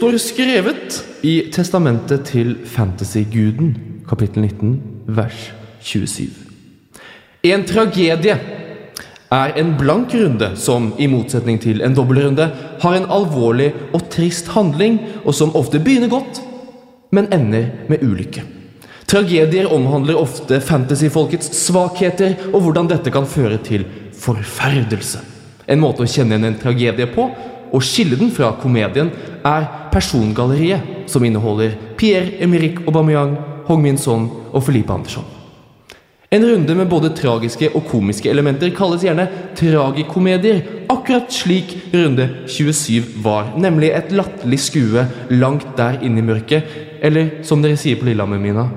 Står skrevet i testamentet til fantasyguden, kapittel 19, vers 27. En tragedie er en blank runde som, i motsetning til en dobbeltrunde, har en alvorlig og trist handling, og som ofte begynner godt, men ender med ulykke. Tragedier omhandler ofte fantasyfolkets svakheter, og hvordan dette kan føre til forferdelse. En måte å kjenne igjen en tragedie på, og skille den fra komedien, er persongalleriet, som inneholder Pierre-Emerick Aubameyang, Hong Min Son og Felipe Andersson. En runde med både tragiske og komiske elementer kalles gjerne tragikomedier, akkurat slik runde 27 var, nemlig et latterlig skue langt der inne i mørket, eller som dere sier på Lillehammer, Mina,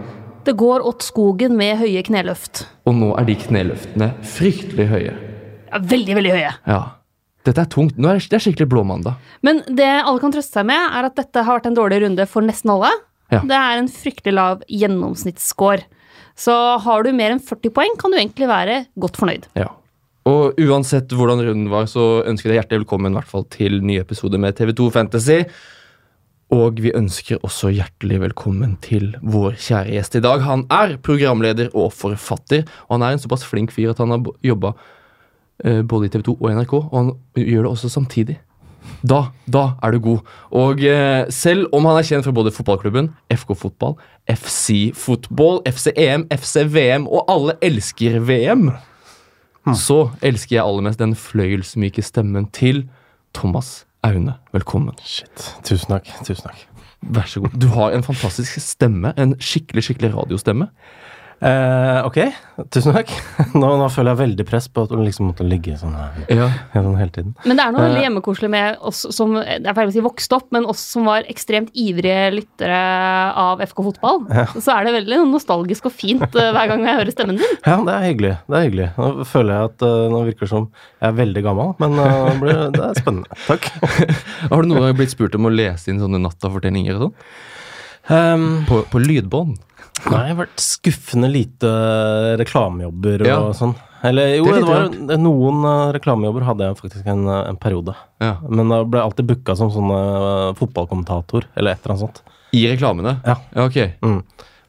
Det går åt skogen med høye kneløft. og nå er de kneløftene fryktelig høye. Ja, veldig, veldig høye. Ja. Dette er tungt. Nå er det, det er skikkelig blåmandag. Men det alle kan trøste seg med, er at dette har vært en dårlig runde for nesten alle. Ja. Det er en fryktelig lav gjennomsnittsscore. Så har du mer enn 40 poeng, kan du egentlig være godt fornøyd. Ja. Og uansett hvordan runden var, så ønsker jeg deg hjertelig velkommen i hvert fall til ny episode med TV2 Fantasy. Og vi ønsker også hjertelig velkommen til vår kjære gjest i dag. Han er programleder og forfatter, og han er en såpass flink fyr at han har jobba både i TV 2 og NRK, og han gjør det også samtidig. Da, da er du god. Og eh, selv om han er kjent fra både fotballklubben, FK Fotball, FC Fotball, FC EM, FC VM, og alle elsker VM, så elsker jeg aller mest den fløyelsmyke stemmen til Thomas Aune. Velkommen. Shit. Tusen takk. Tusen takk. Vær så god. Du har en fantastisk stemme. En skikkelig skikkelig radiostemme. Eh, ok, tusen takk. Nå, nå føler jeg veldig press på at du liksom måtte ligge sånn her Ja. sånn hele tiden. Men det er noe veldig Eh. hjemmekoselig med oss som det er feil å si vokste opp, men oss som var ekstremt ivrige lyttere av FK fotball. Så er det veldig nostalgisk og fint eh, hver gang jeg hører stemmen din. Ja, det er hyggelig. Det er hyggelig. Nå føler jeg at eh, nå virker det som jeg er veldig gammel, men det blir, det er spennende. Takk. Har du noen gang blitt spurt om å lese inn sånne nattafortellinger og sånn? Um, På, på lydbånd? Nei, jeg har vært skuffende lite reklamejobber og Ja. sånn. Eller jo, Det det, var noen eh, reklamejobber hadde jeg faktisk en, eh, en periode. Ja. Men da ble jeg alltid booka som sånn eh, fotballkommentator, eller et eller annet sånt. I reklamene? Ja. ja ok. Mm.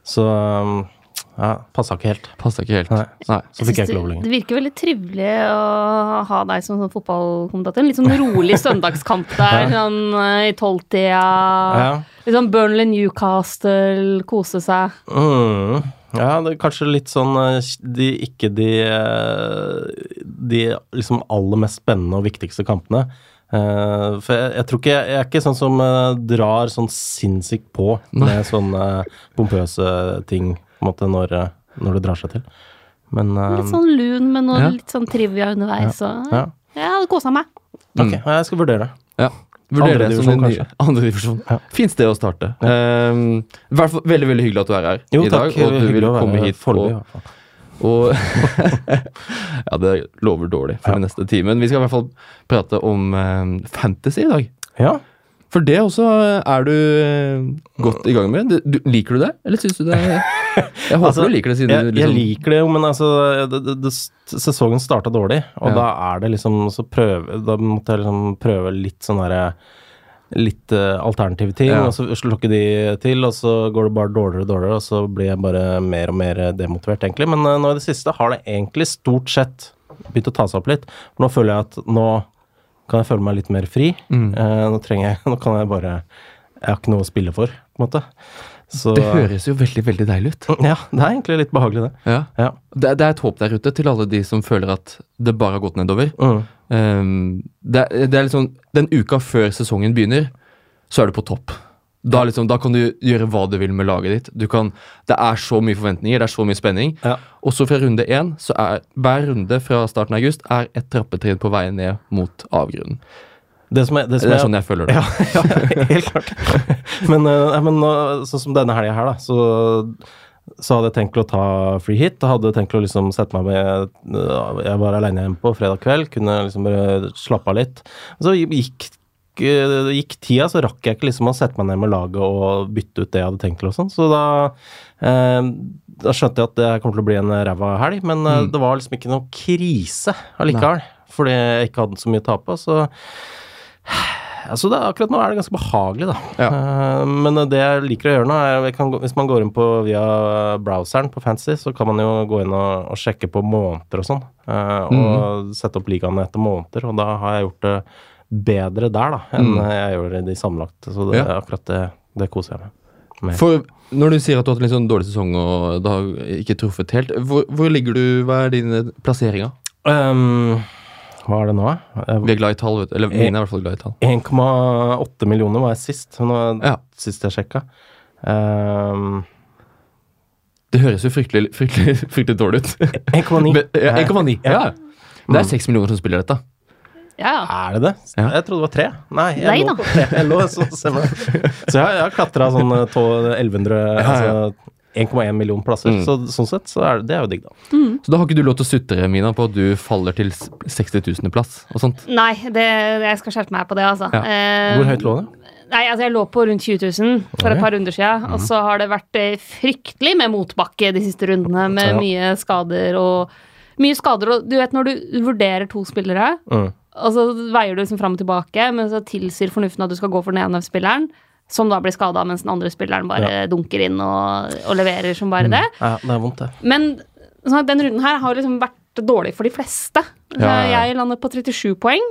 Så um, ja, passa ikke helt. Passa ikke helt. Nei. Nei. Så fikk jeg ikke lov lenger. det virker veldig trivelig å ha deg som sånn fotballkommentator. En litt sånn rolig søndagskamp der, sånn eh, i tolvtida. Ja. Litt sånn Burnley Newcastle, kose seg. Mm. Ja, det er kanskje litt sånn eh, de, Ikke de eh, De liksom aller mest spennende og viktigste kampene. Uh, for jeg, jeg tror ikke Jeg, jeg er ikke sånn som uh, drar sånn sinnssykt på med sånne pompøse ting på en måte når, eh, når det drar seg til. Men eh, Litt sånn lun men noe Ja. litt sånn trivia underveis. Og, ja. Jeg hadde kosa meg. Ok, jeg skal vurdere. Ja. Vurdere det som en ny andredivisjon. Ja. Fint sted å starte. Um, hvert fall veldig veldig hyggelig at du er her Jo, i dag. takk. Og at du vil komme hit. foreløpig, i Og, hvert fall. og ja, det lover dårlig for Ja. den neste timen. Vi skal i hvert fall prate om um, fantasy i dag. Ja. For det også er du eh, godt i gang med. Du, liker du det, eller syns du det Jeg håper Altså, du liker det, siden jeg, du jeg liksom liker det jo, men altså det, det, det, Sesongen starta dårlig, og Ja. da er det liksom så prøve, Da måtte jeg liksom prøve litt sånn derre Litt uh, alternative ting, Ja. og så slukker de til, og så går det bare dårligere og dårligere, og så blir jeg bare mer og mer demotivert, egentlig. Men uh, nå i det siste har det egentlig stort sett begynt å ta seg opp litt. For nå føler jeg at nå kan jeg føle meg litt mer fri. Mm. Eh, nå trenger jeg Nå kan jeg bare Jeg har ikke noe å spille for, på en måte. Så Det høres jo veldig, veldig deilig ut. Ja, det er egentlig litt behagelig, det. Ja. Ja. Det, det er et håp der ute til alle de som føler at det bare har gått nedover. Mm. Um, det, det er liksom Den uka før sesongen begynner, så er du på topp. Da, liksom, da kan du gjøre hva du vil med laget ditt. Du kan, det er så mye forventninger, det er så mye spenning. Ja. Og så fra runde én, så er hver runde fra starten av august er et trappetrinn på vei ned mot avgrunnen. Det, som er, det, som Det er sånn jeg føler det. Ja, ja, helt klart. men, eh, men sånn som denne helga her, da, så, så hadde jeg tenkt å ta free hit. hadde tenkt å liksom sette meg med øh, Jeg var aleine hjemme på fredag kveld, kunne liksom bare slappe av litt. Så gikk, gikk tida, så rakk jeg ikke liksom å sette meg ned med laget og bytte ut det jeg hadde tenkt og sånn. Så da eh, da skjønte jeg at det kommer til å bli en ræva helg, men eh, Mm. det var liksom ikke noe krise allikevel. Fordi jeg ikke hadde så mye å tape. Så Altså det, akkurat nå er det ganske behagelig, da. Ja. Eh, men det jeg liker å gjøre nå, er kan, hvis man går inn på via browseren på Fantasy, så kan man jo gå inn og, og sjekke på måneder og sånn. eh, og sette opp ligaene etter måneder, og da har jeg gjort det bedre der, da, enn Mm. jeg gjør i sammenlagt. Så det, Ja. akkurat det, det koser jeg meg med. For når du sier at du har hatt en litt sånn dårlig sesong og det har ikke truffet helt, hvor, hvor ligger du? Hva er dine plasseringer? Um, hva er det nå? Vi er glad i tall, vet du. Eller mine er i hvert fall glad i tall. 1,8 millioner var jeg sist. Nå, Ja. Sist jeg sjekka. Um, Det høres jo fryktelig, fryktelig, fryktelig dårlig ut. 1,9. Ja, Ja. Det er seks millioner som spiller dette. Ja, ja. Er det det? Ja. Jeg trodde det var tre. Nei, jeg Nei lå da. på tre. Jeg lå, så, det. så jeg, jeg har klatra sånn eh, 1100 ja. Altså 1,1 million plasser. Mm. Så, sånn sett så er det, det er jo digg, da. Så da har ikke du lov til å sutre, Mina, på at du faller til 60 000. plass og sånt. Nei, det, jeg skal skjerpe meg på det, altså. Ja. Eh, Hvor høyt lå det? Nei, altså Jeg lå på rundt 20 000 for et par runder siden. Og så har det vært eh, fryktelig med motbakke de siste rundene, med Ja. mye skader og Mye skader, og du vet når du vurderer to spillere, Mm. Og så veier du liksom fram og tilbake, men så tilsier fornuften at du skal gå for den ene spilleren, som da blir skada, mens den andre spilleren bare dunker inn og, og leverer som bare det. Ja, det er vondt, det. Men sånn den runden her har liksom vært dårlig for de fleste. Ja, ja, ja. Jeg lander på 37 poeng.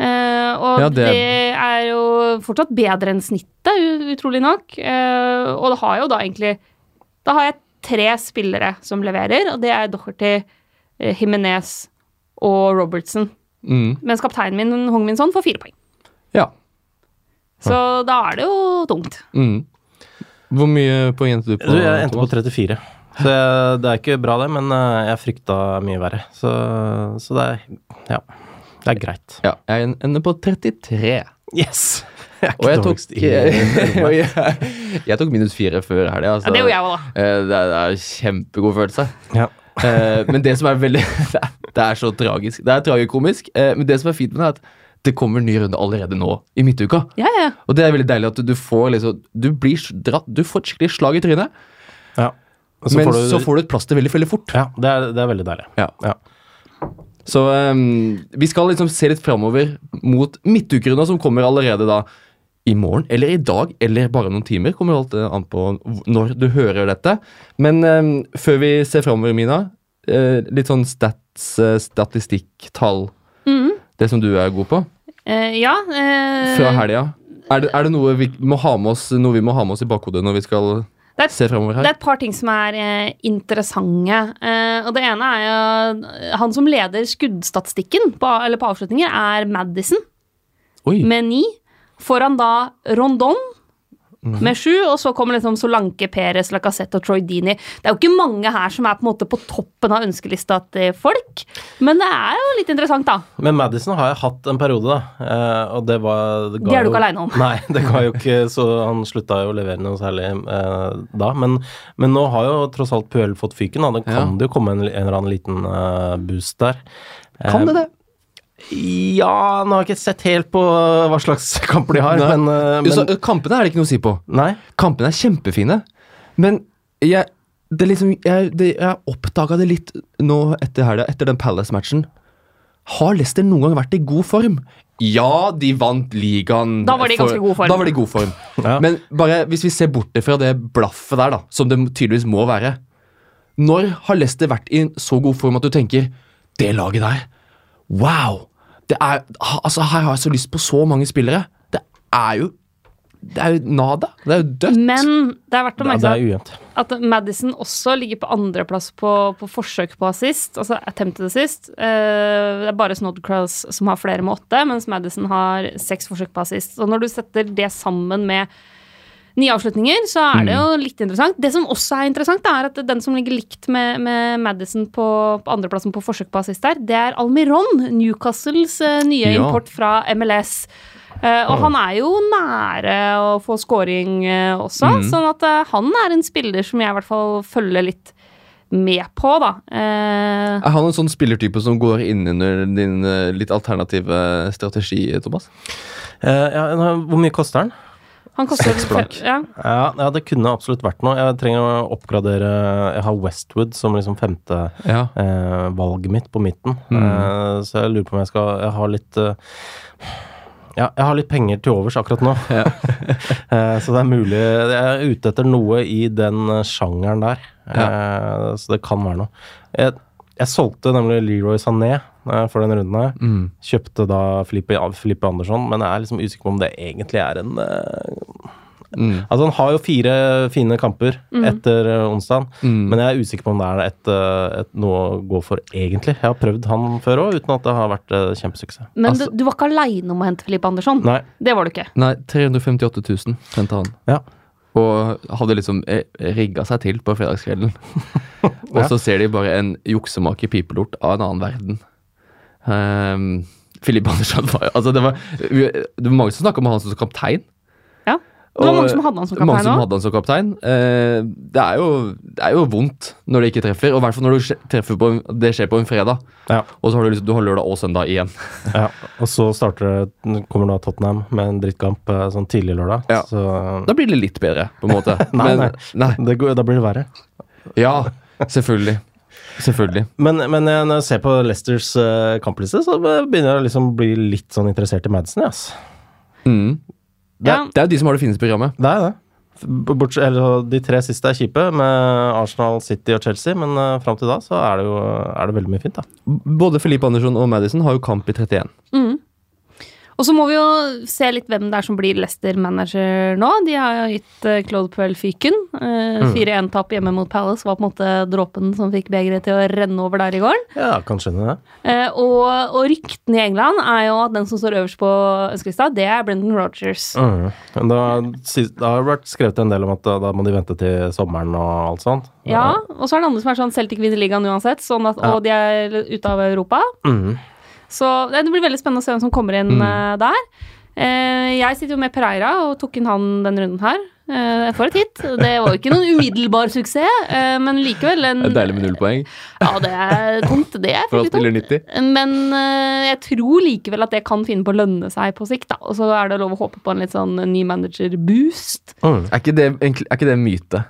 Uh, og Ja, det... det- er jo fortsatt bedre enn snittet, utrolig nok. Uh, og det har jo da egentlig Da har jeg tre spillere som leverer, og det er Docherty, eh, Jimenez og Robertson. Mm. Mens kapteinen min, Hong Min Son, får fire poeng. Ja. Så da er det jo tungt. Mm. Hvor mye poeng endte du på? Du, jeg endte på 34. Så jeg, det er ikke bra, det, men eh, jeg frykta mye verre. Så, så det er Ja. Det er greit. Ja, jeg ender på 33. Yes! Jeg Og jeg tok, jeg, jeg tok minus fire før helga. Altså. Ja, det gjorde jeg òg, da. Eh, Det er, det er kjempegod følelse. Ja. Eh, men det som er veldig Det er, det er så tragisk. Det er tragikomisk. eh, Men det som er fint med det, er at det kommer en ny runde allerede nå i midtuka. Ja, ja. Og det er veldig deilig at du får liksom Du blir dratt Du får et skikkelig slag i trynet, ja. Så men får du, så får du et plaster veldig, veldig fort. Ja, det er, det er veldig deilig. Ja. Ja. Så um, vi skal liksom se litt framover mot midtukerunda, som kommer allerede da i morgen, eller i dag, eller bare noen timer. Kommer alt an på når du hører dette. Men um, før vi ser framover, Mina, eh, litt sånn stats, eh, statistikk, tall. Mm. Det som du er god på. Eh, ja eh, Fra helga. Er det, er det noe vi må ha med oss Noe vi må ha med oss i bakhodet når vi skal et, se framover Det er et par ting som er eh, interessante. Eh, og det ene er jo Han som leder skuddstatistikken på, eller på avslutninger, er Madison Oi. med ni. Foran da Rondon med sju, og så kommer liksom Solanke, Perez, Lacassette og Troy Dini. Det er jo ikke mange her som er på en måte på toppen av ønskelista til folk, men det er jo litt interessant, da. Men Madison har jeg hatt en periode, da. eh, og det var ga Det er du ikke alene om. Nei, det ga jo ikke Så han slutta jo å levere noe særlig eh, da. Men, men nå har jo tross alt Puel fått fyken, da. Det kan det jo komme en, en eller annen liten eh, boost der. Kan det det? Ja, nå har jeg ikke sett helt på eh, hva slags kamper de har, Nei. men, eh, men Så, eh, kampene er det ikke noe å si på. Nei. Kampene er kjempefine, men jeg det er liksom, Jeg, det, jeg oppdaga det litt nå etter helga, etter den Palace-matchen. Har Leicester noen gang vært i god form? Ja, de vant ligaen Da var de i ganske god form. Da var de i god form. Ja. Men bare hvis vi ser bort fra det blaffet der, da, som det tydeligvis må være Når har Leicester vært i så god form at du tenker Det laget der Wow! Det er, altså, her har jeg så lyst på så mange spillere. Det er jo Det er jo nada. Det er jo dødt. Men det er verdt å merke seg at Madison også ligger på andreplass på, på forsøk på assist, altså attempted assist. Uh, det er bare Snodgrass som har flere med åtte, mens Madison har seks forsøk på assist. Og når du setter det sammen med ni avslutninger, så er det jo litt interessant. Det som også er interessant, er at den som ligger likt med, med Madison på, på andreplassen på forsøk på assist der, det er Almiron, Newcastles eh, nye Ja. import fra MLS. Uh, og han er jo nære å få scoring uh, også, sånn at uh, han er en spiller som jeg i hvert fall følger litt med på, da. Eh, Er han en sånn spillertype som går inn under din eh, litt alternative strategi, Thomas? Eh, ja, hvor mye koster han Seks blank. Ja. Ja, ja, det kunne absolutt vært noe. Jeg trenger å oppgradere Jeg har Westwood som liksom femte Ja. eh, valget mitt på midten. Mm. Eh, så jeg lurer på om jeg skal Jeg har litt eh, Ja, jeg har litt penger til overs akkurat nå. Eh, så det er mulig Jeg er ute etter noe i den eh, sjangeren der. Eh, Så det kan være noe. Jeg, jeg solgte nemlig Leroy Sané eh, for den runden her. Mm. Kjøpte da Filippe, Filippe Andersson, men jeg er liksom usikker på om det egentlig er en eh, Mm. Altså, han har jo fire fine kamper etter uh, onsdag, Mm. men jeg er usikker på om det er et, eh, et, noe å gå for egentlig. Jeg har prøvd han før òg, uten at det har vært uh, kjempesuksess. Men Altså- du, du var ikke aleine om å hente Filippe Andersson. Nei. Det var du ikke. Nei, 358 000 sendte han. Ja. Og hadde liksom eh, rigga seg til på fredagskvelden. og så ser de bare en juksemaker pipelort av en annen verden. Um, Filip Andersson var Altså, det var, det var mange som snakka om han som kaptein. Ja. Det var mange som hadde han som Mange kaptein som hadde han som kaptein. Eh, det, er jo, det er jo vondt når det ikke treffer, og i hvert fall når du skje- treffer på en, det skjer på en fredag. Ja. Og så har du, liksom, du har lørdag og søndag igjen. ja. Og så starter det, kommer da Tottenham med en drittkamp eh, sånn tidlig lørdag. Ja. Så Da blir det litt bedre, på en måte. Nei, Men- nei. det går, da blir det verre. Ja, selvfølgelig. Selvfølgelig. Men, men eh, når jeg ser på Leicesters eh, kampliste, så begynner jeg å liksom bli litt sånn interessert i Madison, ja, ass. Mm. Det, Ja. det er jo de som har det fineste programmet. Det er det. B- eller, de tre siste er kjipe, med Arsenal, City og Chelsea, men uh, fram til da så er det jo er det veldig mye fint, da. Både Felipe Andersson og Madison har jo kamp i 31. Mm. Og så må vi jo se litt hvem det er som blir Leicester-manager nå. De har jo gitt uh, Claude Puel fyken. Uh, 4-1-tap hjemme mot Palace var på en måte dråpen som fikk begeret til å renne over der i går. Ja, kan skjønne det. Eh, og, og ryktene i England er jo at den som står øverst på ønskelista, det er Brendan Rogers. Mm. Da, det har vært skrevet en del om at da, da må de vente til sommeren og alt sånt. Ja, og så er det andre som er sånn Celtic vinner ligaen uansett, sånn at, Ja. og de er ute av Europa. Mm. Så det blir veldig spennende å se hvem som kommer inn eh, der. Eh, jeg sitter jo med Pereira og tok inn han den runden her. Jeg får et hit. Det var jo ikke noen umiddelbar suksess, eh, men likevel en Det er deilig med null poeng Ja, det er tungt. Det er for å spille tungt. 90. Men eh, jeg tror likevel at det kan finne på å lønne seg på sikt. da Og så er det lov å håpe på en litt sånn ny manager-boost. Mm. Er ikke det, er ikke det myte?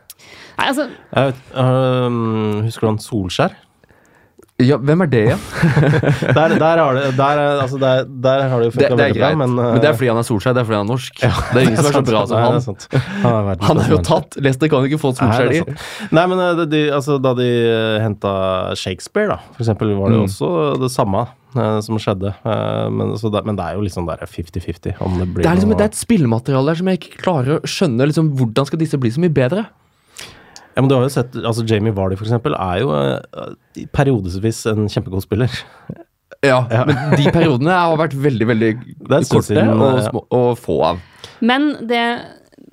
Nei, altså Jeg vet, um, husker du han Solskjær? Ja, hvem er det igjen? Der, der, har, det, der, er- altså der, der har du jo Det, det er veldig bra, greit. men, Men, uh, det er fordi han er Solskjær, det er fordi han er norsk. det er ingen som er så bra som han. Han er Han er jo tatt. Leicester kan ikke få Solskjær i. Nei, men uh, de, altså, da de uh, henta Shakespeare, da, for eksempel, var det jo Mm. også det samme som skjedde. Men, så det, men det er jo liksom der 50-50 om det blir Det liksom, det er et spillemateriale der som jeg ikke klarer å skjønne. Liksom, hvordan skal disse bli så mye bedre? Ja, men du har jo sett, altså Jamie Vardy for eksempel er jo uh, periodevis en kjempegod spiller. Ja, Men de periodene har vært veldig veldig er korte og, ja. små, og få av. Men det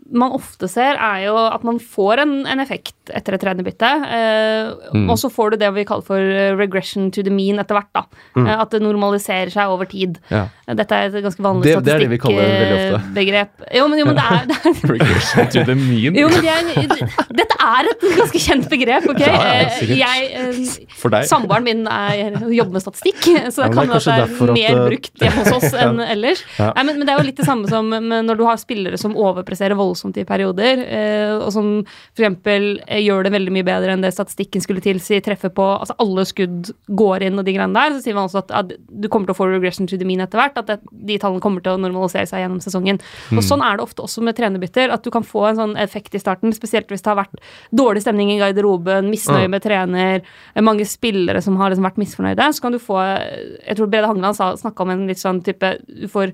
man ofte ser, er jo at man får en, en effekt etter et trenerbytte. Eh, Mm. Og så får du det vi kaller for eh, regression to the mean etter hvert. da. Mm. at det normaliserer seg over tid. Ja. Dette er et ganske vanlig statistikkbegrep. det det det. Jo, men, jo, men det er, det er Regression to the mean. jo, men det er, dette er et ganske kjent begrep, ok? Ja, ja, Eh, jeg, eh, For deg. Samboeren min er, jobber med statistikk, så det ja, kan være hende at det er mer eh, brukt hjemme hos oss enn ellers. Nei, men, men det er jo litt det samme som når du har spillere som overpresserer voldsomt i perioder, eh, og som f.eks. gjør det veldig mye bedre enn det statistikken skulle tilsi, treffer på altså alle skudd går inn og de greiene der, så sier man også at, at du kommer til å få regression to the mean etter hvert, at det, de tallene kommer til å normalisere seg gjennom sesongen. Og sånn er det ofte også med trenerbytter, at du kan få en sånn effekt i starten, spesielt hvis det har vært dårlig stemning i garderoben, misnøye med trener, eh, mange spillere som har liksom vært misfornøyde, så kan du få Jeg tror Brede Hangeland snakka om en litt sånn type Du får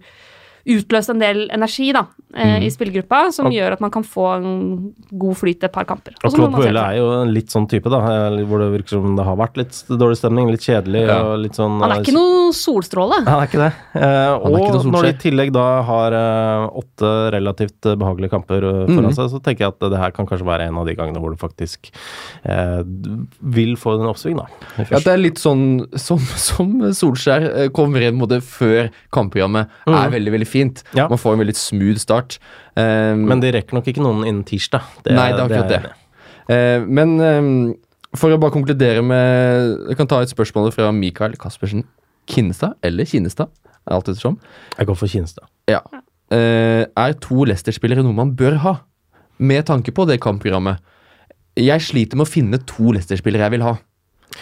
utløst en del energi da, eh, i spillergruppa, som Og- gjør at man kan få en god flyt et par kamper. Og så må Claude Puelle er jo en litt sånn type, da, eh, hvor det virker som det har vært litt dårlig stemning, litt kjedelig Ja. og litt sånn Han er ikke noe solstråle. Han er ikke det. Eh, og ikke når de i tillegg da har eh, åtte relativt eh, behagelige kamper eh, foran mm. seg, så tenker jeg at det her kan kanskje være en av de gangene hvor du faktisk eh, vil få en oppsving, da. Ja, det er litt sånn som, som Solskjær eh, kommer inn mot det før kampprogrammet Mm. er veldig veldig fint. Ja. Man får en veldig smooth start. Um, Men de rekker nok ikke noen innen tirsdag. Nei, det er akkurat det. Eh, men um, for å bare konkludere med Jeg kan ta et spørsmål fra Mikael Caspersen Kinnestad, eller Kinnestad, alt ettersom. Jeg går for Kinestad. Ja. Uh, er to Leicester-spillere noe man bør ha, med tanke på det kampprogrammet? Jeg sliter med å finne to Leicester-spillere jeg vil ha.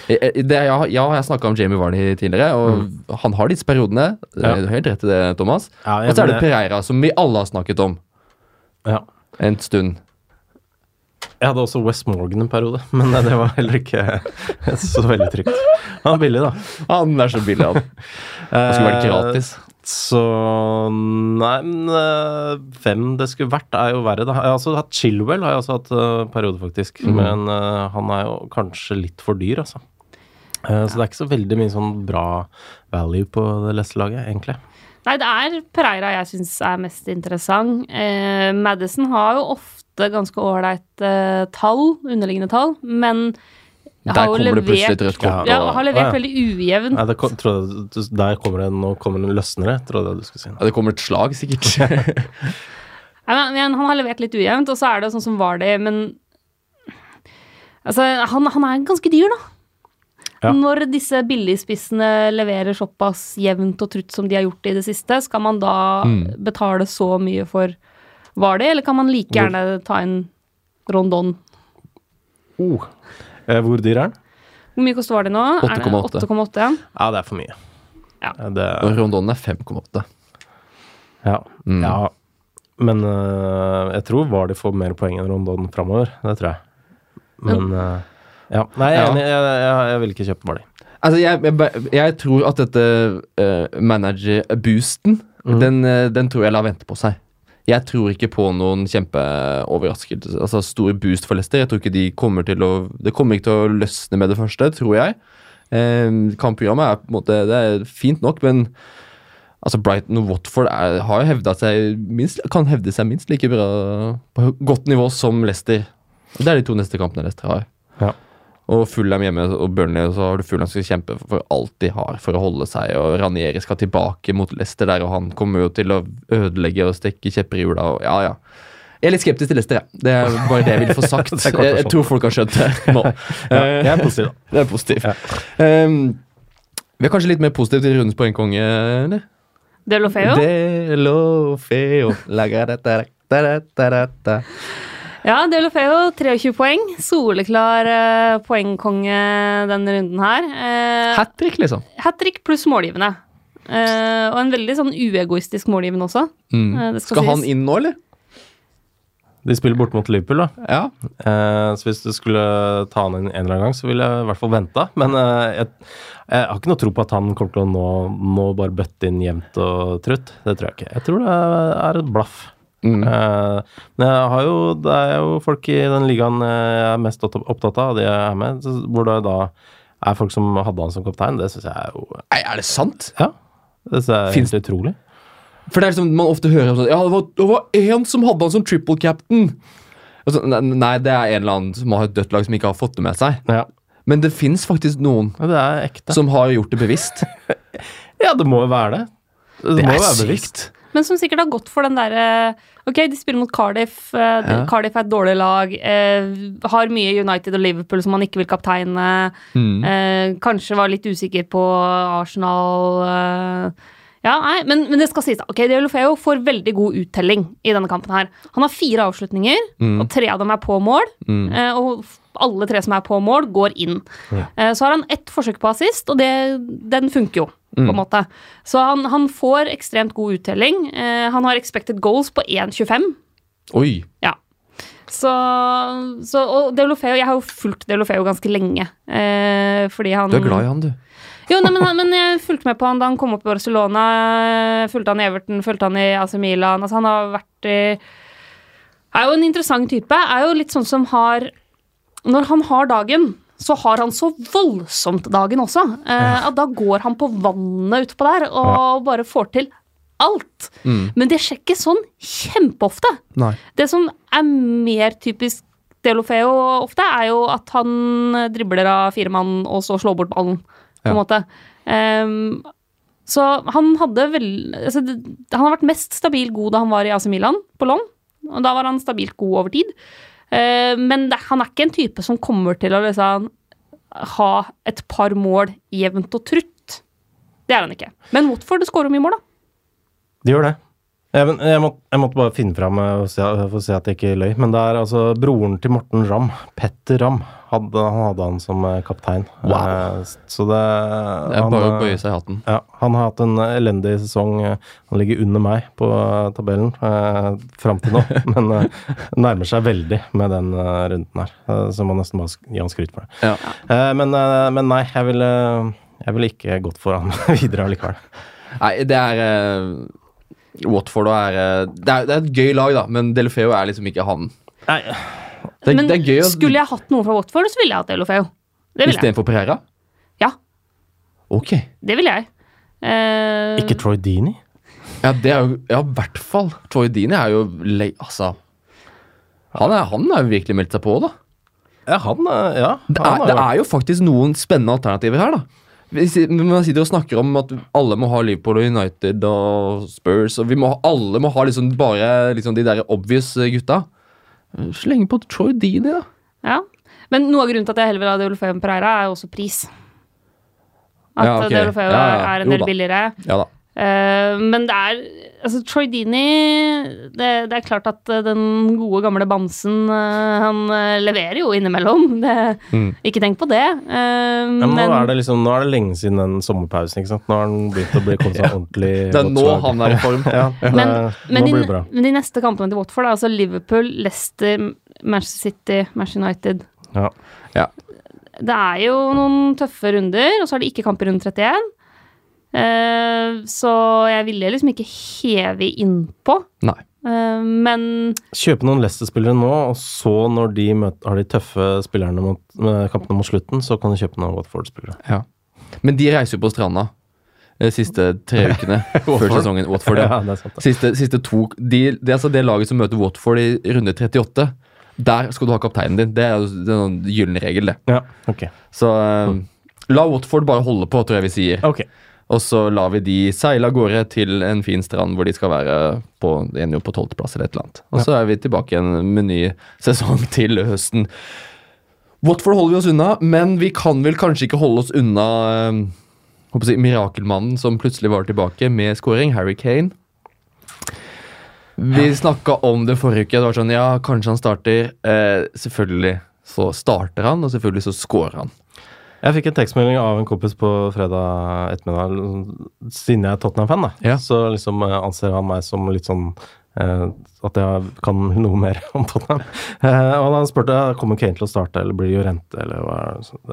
Eh, Det, ja, ja, jeg snakka om Jamie Varney tidligere, og han har disse periodene. Ja. Du har helt rett i det, Thomas. Ja, og så er det Pereira, som vi alle har snakket om Ja. en stund. Jeg hadde også West Morgan en periode, men det var heller ikke så veldig trygt. Han er billig, da. Han er så billig, han. Det skulle vært gratis. Så Nei, men eh, hvem det skulle vært, er jo verre, da. Jeg har også hatt Chilwell, har jeg også hatt uh, periode, faktisk. Men uh, han er jo kanskje litt for dyr, altså. Eh, Så det er ikke så veldig mye sånn bra value på det Leicester-laget, egentlig. Nei, det er Pereira jeg syns er mest interessant. Eh, Madison har jo ofte ganske ålreit eh, tall, underliggende tall, men Der kommer levert, det plutselig et rødt kort. ja, og- har levert ja. veldig ujevnt. Nei, det kom, jeg, der kommer det nå kommer det en løsnere, trodde jeg du skulle si. Ja, det kommer et slag, sikkert. Nei, men, men han har levert litt ujevnt, og så er det sånn som var det, men Altså, han, han er ganske dyr, da. Ja. Når disse billigspissene leverer såpass jevnt og trutt som de har gjort i det siste, skal man da Mm. betale så mye for Vardy, eller kan man like gjerne ta en Rondon? Oh. Eh, hvor dyr er den? Hvor mye koster det nå? Er 8,8. 8,8, ja. Det er for mye. Ja. Det, Rondonen Rondon er 5,8. ja. Mm. ja. Men uh, jeg tror Vardy får mer poeng enn Rondon framover. Det tror jeg. Men uh, ja. Nei, jeg. Jeg, jeg, jeg vil ikke kjøpe Vardy. Altså, jeg, jeg, jeg tror at dette uh, manager-boosten, mm. den, den tror jeg lar vente på seg. Jeg tror ikke på noen kjempeoverraskelse. Altså stor boost for Leicester. Jeg tror ikke de kommer til å Det kommer ikke til å løsne med det første, tror jeg. Eh, kampprogrammet er på en måte Det er fint nok, men altså Brighton og Watford er, har hevda seg minst, kan hevde seg minst like bra på godt nivå som Leicester. Det er de to neste kampene Leicester har. Ja. Og Fulham hjemme og Burnley, så har du Fulham som skal kjempe for alt de har for å holde seg. Og Ranieri skal tilbake mot Leicester der, og han kommer jo til å ødelegge og stikke kjepper i hjula. og Ja, ja. Jeg er litt skeptisk til Leicester, jeg. Det er bare det jeg vil få sagt. Jeg, jeg tror folk har skjønt det nå. Ja, jeg er positiv, da. det er positivt. Ja. Um, vi er kanskje litt mer positive til rundens poengkonge, eller? Delofeo? De lo feo. Laga La, da da da da da da. Ja, Delofeo, 23 poeng. Soleklar uh, poengkonge denne runden her. Uh, Hat trick, liksom. Hat trick pluss målgivende. Eh, og en veldig sånn uegoistisk målgivende også. Mm. Eh, det skal Skal han sies. inn nå, eller? De spiller bort mot Liverpool, da. Ja. Eh, så hvis du skulle ta han inn en eller annen gang, så ville jeg i hvert fall venta. Men eh, jeg, jeg har ikke noe tro på at han kommer til å nå, nå bare bøtte inn jevnt og trutt. Det tror jeg ikke. Jeg tror det er et blaff. Mm. Uh, men jeg har jo, det er jo folk i den ligaen jeg er mest opptatt- av, de jeg er med, hvor det da er folk som hadde han som kaptein. Det syns jeg er jo Nei, er det sant? Ja. Det synes jeg er Finns- helt utrolig. For det er liksom, man ofte hører om sånn Ja, det var, det var én som hadde han som triple captain. Altså, nei, det er en eller annen som har et dødt lag som ikke har fått det med seg. Ja. Men det fins faktisk noen ja, det ekte. som har gjort det bevisst. Ja, det må jo være det. Det, må jo være bevisst. Men som sikkert har gått for den derre Ok, de spiller mot Cardiff. eh, Ja. Cardiff er et dårlig lag. eh, har mye United og Liverpool som man ikke vil kapteine. Mm. Eh, kanskje var litt usikker på Arsenal. eh. ja, nei, men, men det skal sies. Ok, Diolofeo får veldig god uttelling i denne kampen her. Han har fire avslutninger, Mm. og tre av dem er på mål. Mm. Eh, og alle tre som er på mål, går inn. Ja. Eh, så har han ett forsøk på assist, og det, den funker jo, på en Mm. måte. Så han, han får ekstremt god uttelling. Eh, han har expected goals på 1,25. Oi. Ja. Så, så Og Deulofeo Jeg har jo fulgt Deulofeo ganske lenge. Eh, fordi han Du er glad i han, du. Jo, nei, men, men jeg fulgte med på han da han kom opp i Barcelona. Fulgte han i Everton, fulgte han i AC Milan. Altså, han har vært i Er jo en interessant type. Er jo litt sånn som har Når han har dagen, så har han så voldsomt dagen også. Eh, At da går han på vannet utpå der og bare får til alt. Mm. Men det skjer ikke sånn kjempeofte. Nei. Det som er mer typisk Delofeo ofte, er jo at han dribler av fire mann og så slår bort ballen, på en Ja. måte. Um, så han hadde vel altså, Han har vært mest stabil god da han var i AC Milan på. Og da var han stabilt god over tid. Eh, men det, han er ikke en type som kommer til å liksom ha et par mål jevnt og trutt. Det er han ikke. Men Watford skårer mye mål, da. De gjør det. Jeg, jeg, måtte, jeg måtte bare finne fram eh, for å se at jeg ikke løy. Men det er altså broren til Morten Ramm, Petter Ramm, hadde, han hadde han som eh, kaptein. Wow. Eh, Så det Det er han, bare å eh, bøye seg i hatten. Ja, han har hatt en elendig sesong. Han ligger under meg på tabellen eh, fram til nå, men eh, nærmer seg veldig med den eh, runden her. Eh, så må nesten bare gi han skryt for det. Ja. Men, men nei, jeg ville, jeg ville ikke gått for han videre allikevel. Nei, det er Watford er det, er det er et gøy lag, da, men Delofeo er liksom ikke han. Nei, Det, Men det er gøy å skulle jeg hatt noen fra Watford, så ville jeg hatt Elofeo. Istedenfor Pereira? Ja, Ok. det ville jeg. Uh... ikke Troy Dini? Ja, det er jo Ja, i hvert fall. Troy Dini er jo lei... Altså Han er, han er jo virkelig meldt seg på, da. Ja, han eh, Ja. Det er, det er jo faktisk noen spennende alternativer her, da. Når man sitter og snakker om at alle må ha Liverpool og United og Spurs, og vi må, alle må ha liksom bare liksom de der obvious gutta. Slenge på Troy Dini, da. Ja. Men noe av grunnen til at jeg heller vil ha Deulofeu enn Pereira, er jo også pris. At Ja, okay. Deulofeu Ja, ja. er en del billigere. Ja da. Uh, men det er Altså, Troy Dini det, det er klart at eh, den gode, gamle bamsen eh, Han eh, leverer jo innimellom. Det, Mm. Ikke tenk på det. eh, Ja, men men nå, er det liksom, nå er det lenge siden den sommerpausen. ikke sant? Nå har han begynt å bli kommet ja. ordentlig Det er nå han er i form. Ja, det, Men, men, de, men de neste kampene til Watford, er altså Liverpool, Leicester, Manchester City, Manchester United Ja. Ja. Det er jo noen tøffe runder, og så er det ikke kamp i runde 31. Eh, så jeg ville liksom ikke heve innpå. Nei. Uh, men Kjøpe noen Leicester-spillere nå, og så når de møter, har de tøffe spillerne mot, med kampene mot slutten, så kan du kjøpe noen Watford-spillere. Ja. Men de reiser jo på stranda de siste tre ukene før sesongen. Watford, ja. det er sant. det. Siste, siste to de, det er altså det laget som møter Watford i runde 38. Der skal du ha kapteinen din. Det er jo en gyllen regel, det. Ja, okay. Så eh, la Watford bare holde på, tror jeg vi sier. Ok. Og så lar vi de seile av gårde til en fin strand hvor de skal være på, på tolvteplass eller et eller annet. Og så er vi tilbake igjen med ny sesong til høsten. Watford holder vi oss unna, men vi kan vel kanskje ikke holde oss unna eh, håper jeg, mirakelmannen som plutselig var tilbake med scoring, Harry Kane. Vi snakka om det forrige uke. Det var sånn, ja, kanskje han starter. Eh, selvfølgelig så starter han, og selvfølgelig så scorer han. Jeg fikk en tekstmelding av en kompis på fredag ettermiddag, siden jeg er Tottenham-fan, da. Ja. Så liksom eh, anser han meg som litt sånn eh, at jeg kan noe mer om Tottenham. Eh, og han spurte kommer Kane til å starte, eller blir det jo rente, eller hva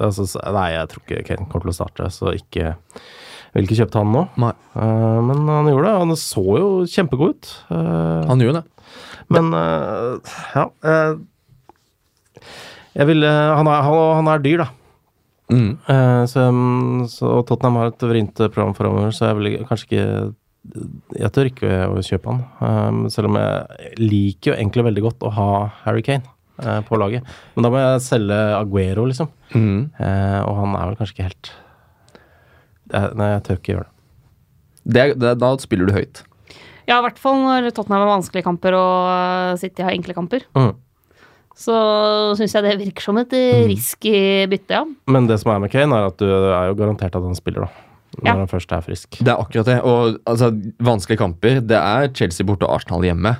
altså, Nei, jeg tror ikke Kane kommer til å starte, så ikke vil ikke kjøpe han nå. Eh, men han gjorde det. Han så jo kjempegod ut. Eh, han gjorde det. men eh, ja Jeg vil han, er, han, han er dyr, da. Mm. Uh, så, um, så Tottenham har et vrient program fremover, så jeg vil kanskje ikke Jeg tør ikke å kjøpe han. Um, selv om jeg liker jo egentlig veldig godt å ha Harry Kane uh, på laget. Men da må jeg selge Aguero, liksom. Mm. Uh, og han er vel kanskje ikke helt jeg, Nei, jeg tør ikke gjøre det. Det, det, da spiller du høyt. ja, i hvert fall når Tottenham har vanskelige kamper og eh, City har enkle kamper. Mm. Så syns jeg det virker som et eh, risky bytte, ja. Men det som er med Kane, er at du er jo garantert at han spiller, da. Når Ja. han først er frisk. Det er akkurat det. Og altså, vanskelige kamper, det er Chelsea borte og Arsenal hjemme.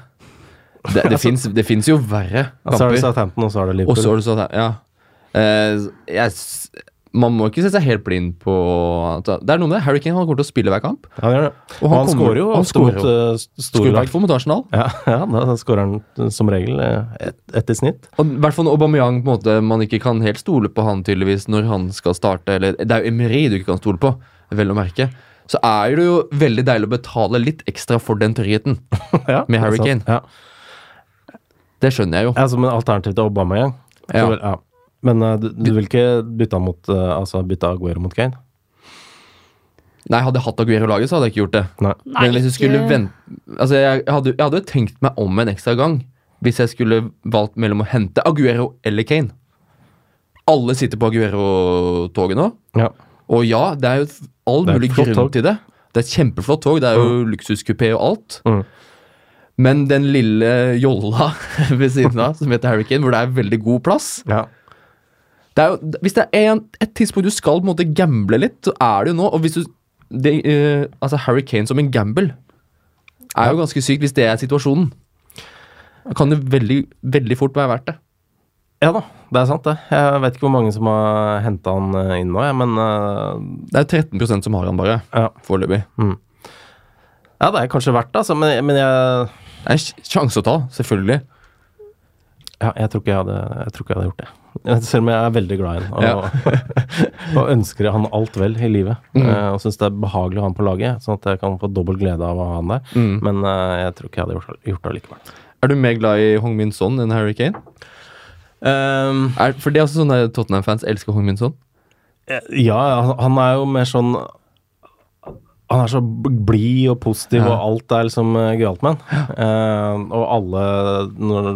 Det, det, fins, det fins jo verre kamper. Så er det kamper. Southampton, og så er det Og Liverpool. så er det sånn, ja. Uh, jeg, man må ikke se seg helt blind på Det er noe med det. Harry Kane han kommer til å spille hver kamp. Ja, det det. Og han han, skårer jo han ofte mot uh, Skulle store i lag. mot Arsenal. Ja, ja, da skårer han uh, som regel uh, ett et i snitt. Og i hvert fall Aubameyang på en måte man ikke kan helt stole på han tydeligvis når han skal starte. Eller det er jo Emery du ikke kan stole på, vel å merke. Så er det jo veldig deilig å betale litt ekstra for den tryggheten. ja, Med Harry. Kane. Ja. Det skjønner jeg jo. Ja, som en alternativ til Aubameyang. Ja. Ja. Men uh, du, du vil ikke bytte mot uh, Altså bytte Aguero mot Kane? Nei, Hadde jeg hatt Aguero i laget, så hadde jeg ikke gjort det. Nei. Men hvis jeg skulle vente Altså, jeg hadde, jeg hadde jo tenkt meg om en ekstra gang hvis jeg skulle valgt mellom å hente Aguero eller Kane. Alle sitter på Aguero-toget nå. Ja. Og ja, det er jo all er mulig grunn tog. til det. Det er et kjempeflott tog. Det er jo luksuskupé og alt. Mm. Men den lille jolla ved siden av, som heter Harry Kane, hvor det er veldig god plass ja. Det er jo, Hvis det er en, et tidspunkt du skal på en måte gamble litt, så er det jo nå. Og hvis du det, uh, Altså, Harry Kane som en gamble er jo ganske sykt hvis det er situasjonen. Kan det veldig, veldig fort være verdt det. Ja da, det er sant, det. Jeg vet ikke hvor mange som har henta han eh, inn nå, jeg, men uh, Det er 13% som har han bare, ja. foreløpig. ja, det er kanskje verdt det, altså, men, men jeg Det er en sjanse å ta, selvfølgelig. Ja, jeg tror ikke jeg hadde, jeg tror ikke jeg hadde gjort det. Selv om jeg er veldig glad i han og, og ønsker han alt vel i livet. Mm. eh, og syns det er behagelig å ha han på laget, sånn at jeg kan få dobbel glede av å ha han der. Mm. Men uh, jeg tror ikke jeg hadde gjort, gjort det likevel. Er du mer glad i Hong Min Son enn Harry Kane? Um, Er, for det er også sånn der Tottenham-fans elsker Hong Min Son. ja, han- han er jo mer sånn Han er så blid og positiv, Ja. og alt er liksom uh, gøyalt med han. Eh, og alle Når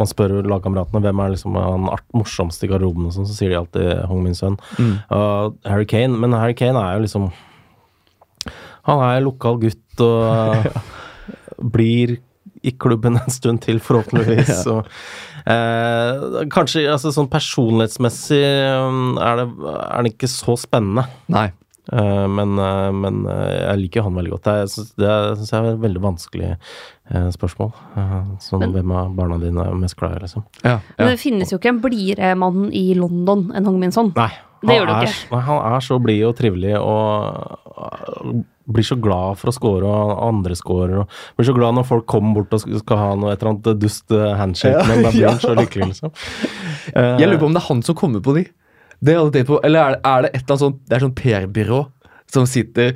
man spør lagkameratene hvem er liksom han art, morsomste i garderoben, og sånn, så sier de alltid Hong Min Sønn. Og Harry Kane, men Harry Kane er jo liksom Han er lokal gutt og blir i klubben en stund til, forhåpentligvis. og, eh, kanskje altså, sånn personlighetsmessig um, er det, er det ikke så spennende. Nei. Eh, men, eh, men eh, jeg liker han veldig godt. Det, er- jeg synes, det syns jeg er et veldig vanskelig eh, spørsmål. Eh, sånn, Men- hvem av barna dine er mest glad i, liksom? Ja, Men det finnes jo ikke en blidere mann i London enn Hong Min Son. Nei. Det gjør han det er, ikke. Nei, han er så blid og trivelig og blir så glad for å score, og andre scorer. Og blir så glad når folk kommer bort og skal ha noe, et eller annet dust handshake, handshake, men da blir han så lykkelig, liksom. Eh, Jeg lurer på om det er han som kommer på de. Det hadde jeg tenkt på. Eller er det, er det et eller annet sånt Det er sånn PR-byrå som sitter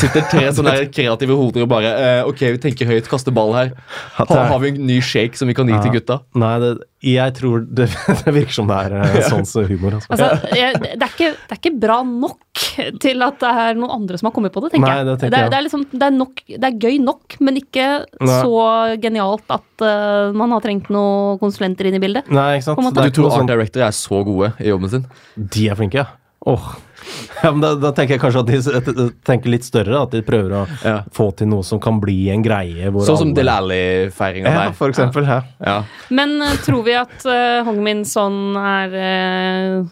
Sitter tre sånne her kreative hoder og bare eh, Ok, vi tenker høyt, kaster ball her. Har, har vi en ny shake som vi kan gi til gutta? Nei, det, jeg tror det, det virker som det er Sånn sånns humor. Altså. Altså, jeg, det, er ikke, det er ikke bra nok til at det er noen andre som har kommet på det, tenker Nei, jeg. det tenker det, er, det, er liksom, det, er nok, det er gøy nok, men ikke Nei. så genialt at uh, man har trengt noen konsulenter inn i bildet. Nei, ikke sant? Du tror art sånn- director er så gode i jobben sin? De er flinke, ja. Åh. Ja, men da, da tenker jeg kanskje at de tenker litt større. At de prøver å Ja. få til noe som kan bli en greie. Hvor Sånn som alle- Del Alli-feiringa Ja, der. for eksempel. Ja. Ja. Men eh, tror vi at uh, Hong Min Son er uh,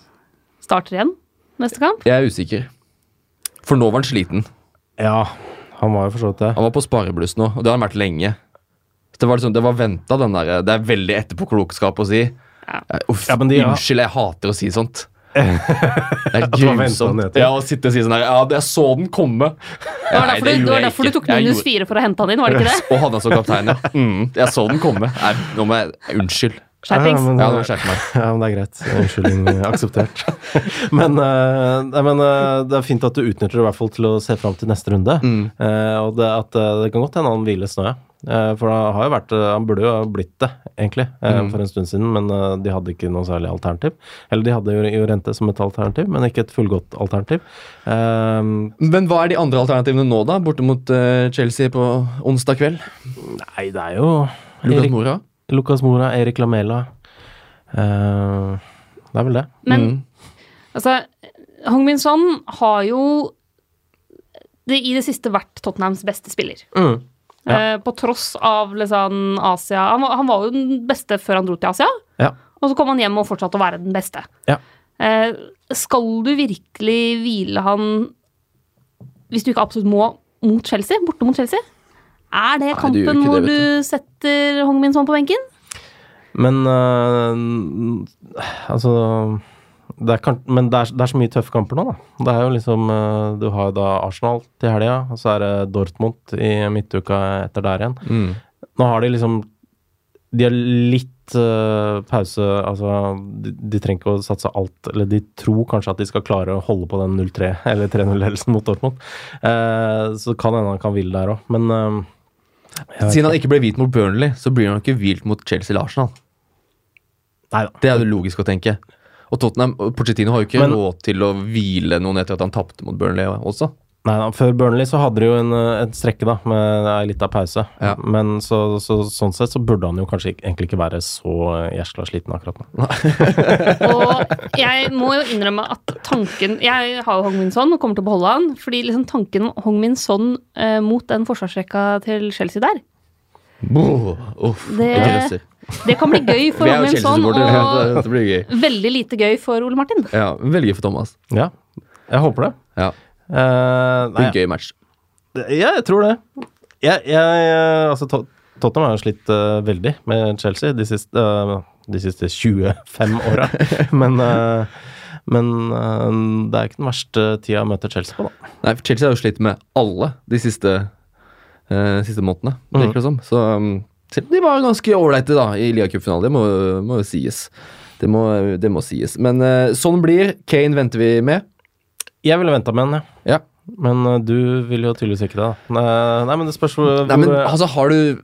starter igjen neste kamp? Jeg er usikker. For nå var han sliten. ja, han var jo for så vidt det. Han var på sparebluss nå, og det har han vært lenge. Så Det var, liksom, det var venta, den der Det er veldig etterpåklokskap å si. Ja. Eh, Uff, Ja, de Unnskyld, jeg hater å si sånt. Det er grusomt. Ja, å sitte og si sånn her Ja, jeg så den komme. Det var derfor, du, det var derfor du tok minus fire for å hente han inn, var det ikke det? Og hadde han som kaptein, ja. Mm, jeg så den komme. Nei, nå må jeg Unnskyld. Skjerpings. Ja, men- Ja. Ja, men det er greit. Unnskyldning akseptert. men, uh, men uh, det er fint at du utnytter det i hvert fall til å se fram til neste runde. Mm. Uh, og det, at, eh, det kan godt hende han hviles nå, ja. Eh, for det har jo vært, eh, han burde jo ha blitt det, egentlig, eh, Mm. for en stund siden. Men de hadde ikke noe særlig alternativ. Eller de hadde jo, rente som et alternativ, men ikke et fullgodt alternativ. Men hva er de andre alternativene nå, da? Borte mot Chelsea på onsdag kveld? nei, det er jo Lucas Erik, Mora? Lucas Mora, Erik Lamela. Eh, det er vel det. Men Mm. altså, Hong Min Son har jo det, i det siste vært Tottenhams beste spiller. Mm. Ja. Eh, på tross av liksom Asia han var, han var jo den beste før han dro til Asia, Ja. og så kom han hjem og fortsatte å være den beste. Ja. Eh, skal du virkelig hvile han hvis du ikke absolutt må mot Chelsea? Borte mot Chelsea? Er det Nei, du kampen gjør ikke hvor det, du setter Hong Min Son på benken? Men øh, Altså det kan, Men det er, det er så mye tøffe kamper nå, da. Det er jo liksom øh, Du har jo da Arsenal til helga, og så er det Dortmund i midtuka etter der igjen. Mm. Nå har de liksom De har litt uh, pause Altså, de, de trenger ikke å satse alt Eller de tror kanskje at de skal klare å holde på den 0-3 eller 3-0-ledelsen mot Dortmund. Uh, så kan hende han kan hvile der òg, men uh, Siden han ikke ble hvilt mot Burnley, så blir han ikke hvilt mot Chelsea eller Arsenal. Neida. Det er jo logisk å tenke. Og Tottenham, Pochettino har jo ikke Men- råd til å hvile noen etter at han tapte mot Burnley også. Nei da, før Burnley så hadde de jo en, eh, en strekke da, med ei lita pause. Ja. Men så, så, sånn sett så burde han jo kanskje ikke- egentlig ikke være så eh, gjesla sliten akkurat nå. Og jeg må jo innrømme at tanken Jeg har jo Hong Min Son og kommer til å beholde han. Fordi liksom tanken om Hong Min Son eh, mot den forsvarsrekka til Chelsea der, Boh, uff, Det- det. Det kan bli gøy for Vi er Hong jo Min Son, Chelsea-supportere. og Det blir gøy. veldig lite gøy for Ole Martin. Ja, Veldig gøy for Thomas. Ja, jeg håper det. Ja, Uh, nei, en gøy match. ja, jeg tror det. Jeg, jeg, altså, Tottenham har slitt uh, veldig med Chelsea de siste, uh, de siste 25 åra. men men det er ikke den verste tida å møte Chelsea på, da. Nei, for Chelsea har jo slitt med alle de siste, eh, siste månedene, virker det som. Så um, de var ganske ålreite da, i ligacupfinalen, det må, må jo sies. Det må, det må sies. Men uh, sånn blir. Kane venter vi med. Jeg ville venta med jeg. Ja. Men uh, du vil jo tydeligvis ikke det. da. Nei, nei men det spørs hvor Nei, men altså, har du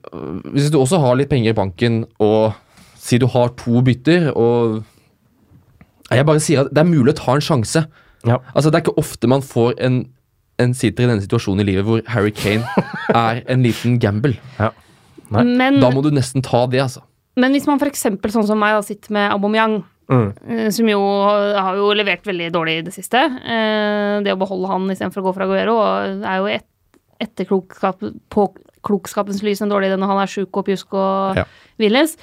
Hvis du også har litt penger i banken, og si du har to bytter, og Jeg bare sier at det er mulig å ta en sjanse. ja. Altså, Det er ikke ofte man får en, en sitter i denne situasjonen i livet hvor Harry Kane er en liten gamble. Nei. Men, Da må du nesten ta det, altså. men hvis man f.eks. sånn som meg da, sitter med Aubameyang, Mm. eh, som jo har jo levert veldig dårlig i det siste eh, Det å beholde han istedenfor å gå fra Aguero er jo et, etter klokskap, på klokskapens lys en dårlig idé når han er sjuk og pjusk og Ja. hviles.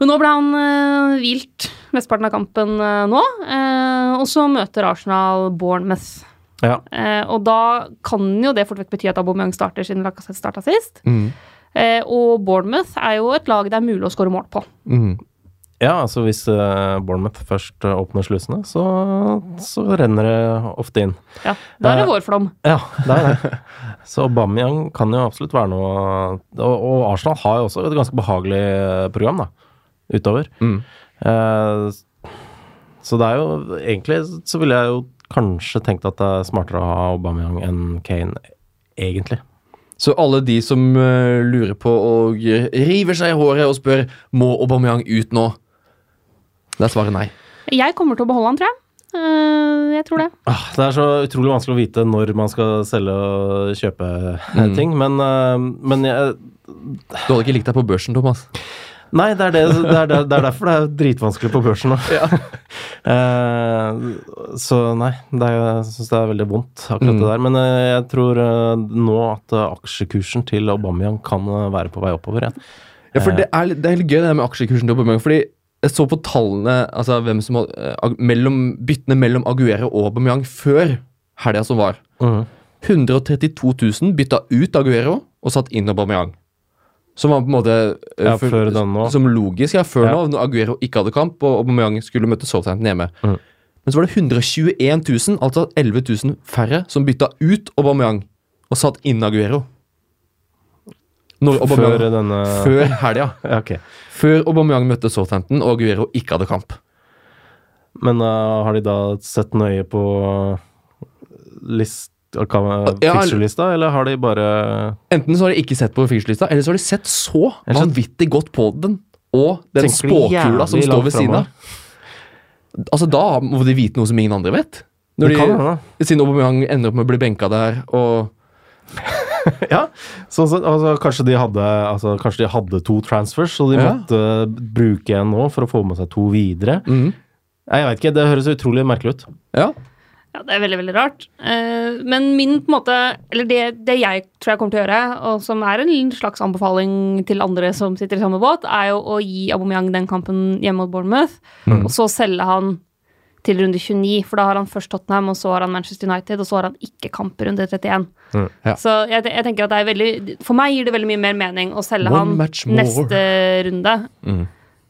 Men nå ble han eh, hvilt mesteparten av kampen eh, nå, eh, og så møter Arsenal Bournemouth. ja. Eh, og da kan jo det fort vekk bety at Aubameyang starter siden Lacassette starta sist. Eh, og Bournemouth er jo et lag det er mulig å skåre mål på. Mm. Ja, altså hvis eh, Bournemouth først eh, åpner slusene, så, så renner det ofte inn. Ja, Da er det Eh, vårflom. Ja, det er det. Så Aubameyang kan jo absolutt være noe Og, og Arsenal har jo også et ganske behagelig eh, program, da, utover. Mm. Eh, så det er jo Egentlig så ville jeg jo kanskje tenkt at det er smartere å ha Aubameyang enn Kane, egentlig. Så alle de som uh, lurer på og river seg i håret og spør må Aubameyang ut nå, det er svaret nei. Jeg kommer til å beholde han, tror jeg. Uh, jeg tror det. Ah, Det er så utrolig vanskelig å vite når man skal selge og kjøpe Mm. ting, men, uh, men jeg, Du hadde ikke likt deg på børsen, Thomas. Nei, det er, det, det, er, det er derfor det er dritvanskelig på børsen nå. Eh, så nei, det er, jeg syns det er veldig vondt, akkurat Mm. det der. Men uh, jeg tror eh, nå at aksjekursen til Aubameyang kan være på vei oppover igjen. Ja, for det er, det er litt gøy det med aksjekursen til Aubameyang, fordi jeg så på tallene, altså hvem som hadde, mellom, byttene mellom Aguero og Aubameyang før helga som var. Mm. 132 000 bytta ut Aguero og satt inn Aubameyang. Som var på en måte eh, Ja, for-. Som logisk, ja, før Ja. nå, når Aguero ikke hadde kamp og Aubameyang skulle møte Southampton hjemme. Mm. Men så var det 121 000, altså 11 000 færre, som bytta ut Aubameyang og satt inn Aguero. Når Før denne før helga. Ja, okay. Før Aubameyang møtte Southampton og Aguero ikke hadde kamp. Men uh, har de da sett nøye på list, Ja, eller har de bare Enten så har de ikke sett på fixlista, eller så har de sett så vanvittig godt på den. Og den spåkula som står ved siden av. Altså, da må de vite noe som ingen andre vet. Når Det kan de, hende. siden Aubameyang ender opp med å bli benka der, og Ja, så, så, altså, kanskje, de hadde, altså, kanskje de hadde to transfers, så de Ja. måtte bruke en nå for å få med seg to videre. Mm. Jeg vet ikke, det høres utrolig merkelig ut. Ja. Ja, det er veldig, veldig rart. Eh, men min på en måte Eller det, det jeg tror jeg kommer til å gjøre, og som er en slags anbefaling til andre som sitter i samme båt, er jo å gi Aubameyang den kampen hjemme mot Bournemouth, og så selge han til runde 29, for da har han først Tottenham, og så har han Manchester United, og så har han ikke kamp runde 31. Mm. Ja. Så jeg, jeg tenker at det er veldig For meg gir det veldig mye mer mening å selge One han neste runde Mm.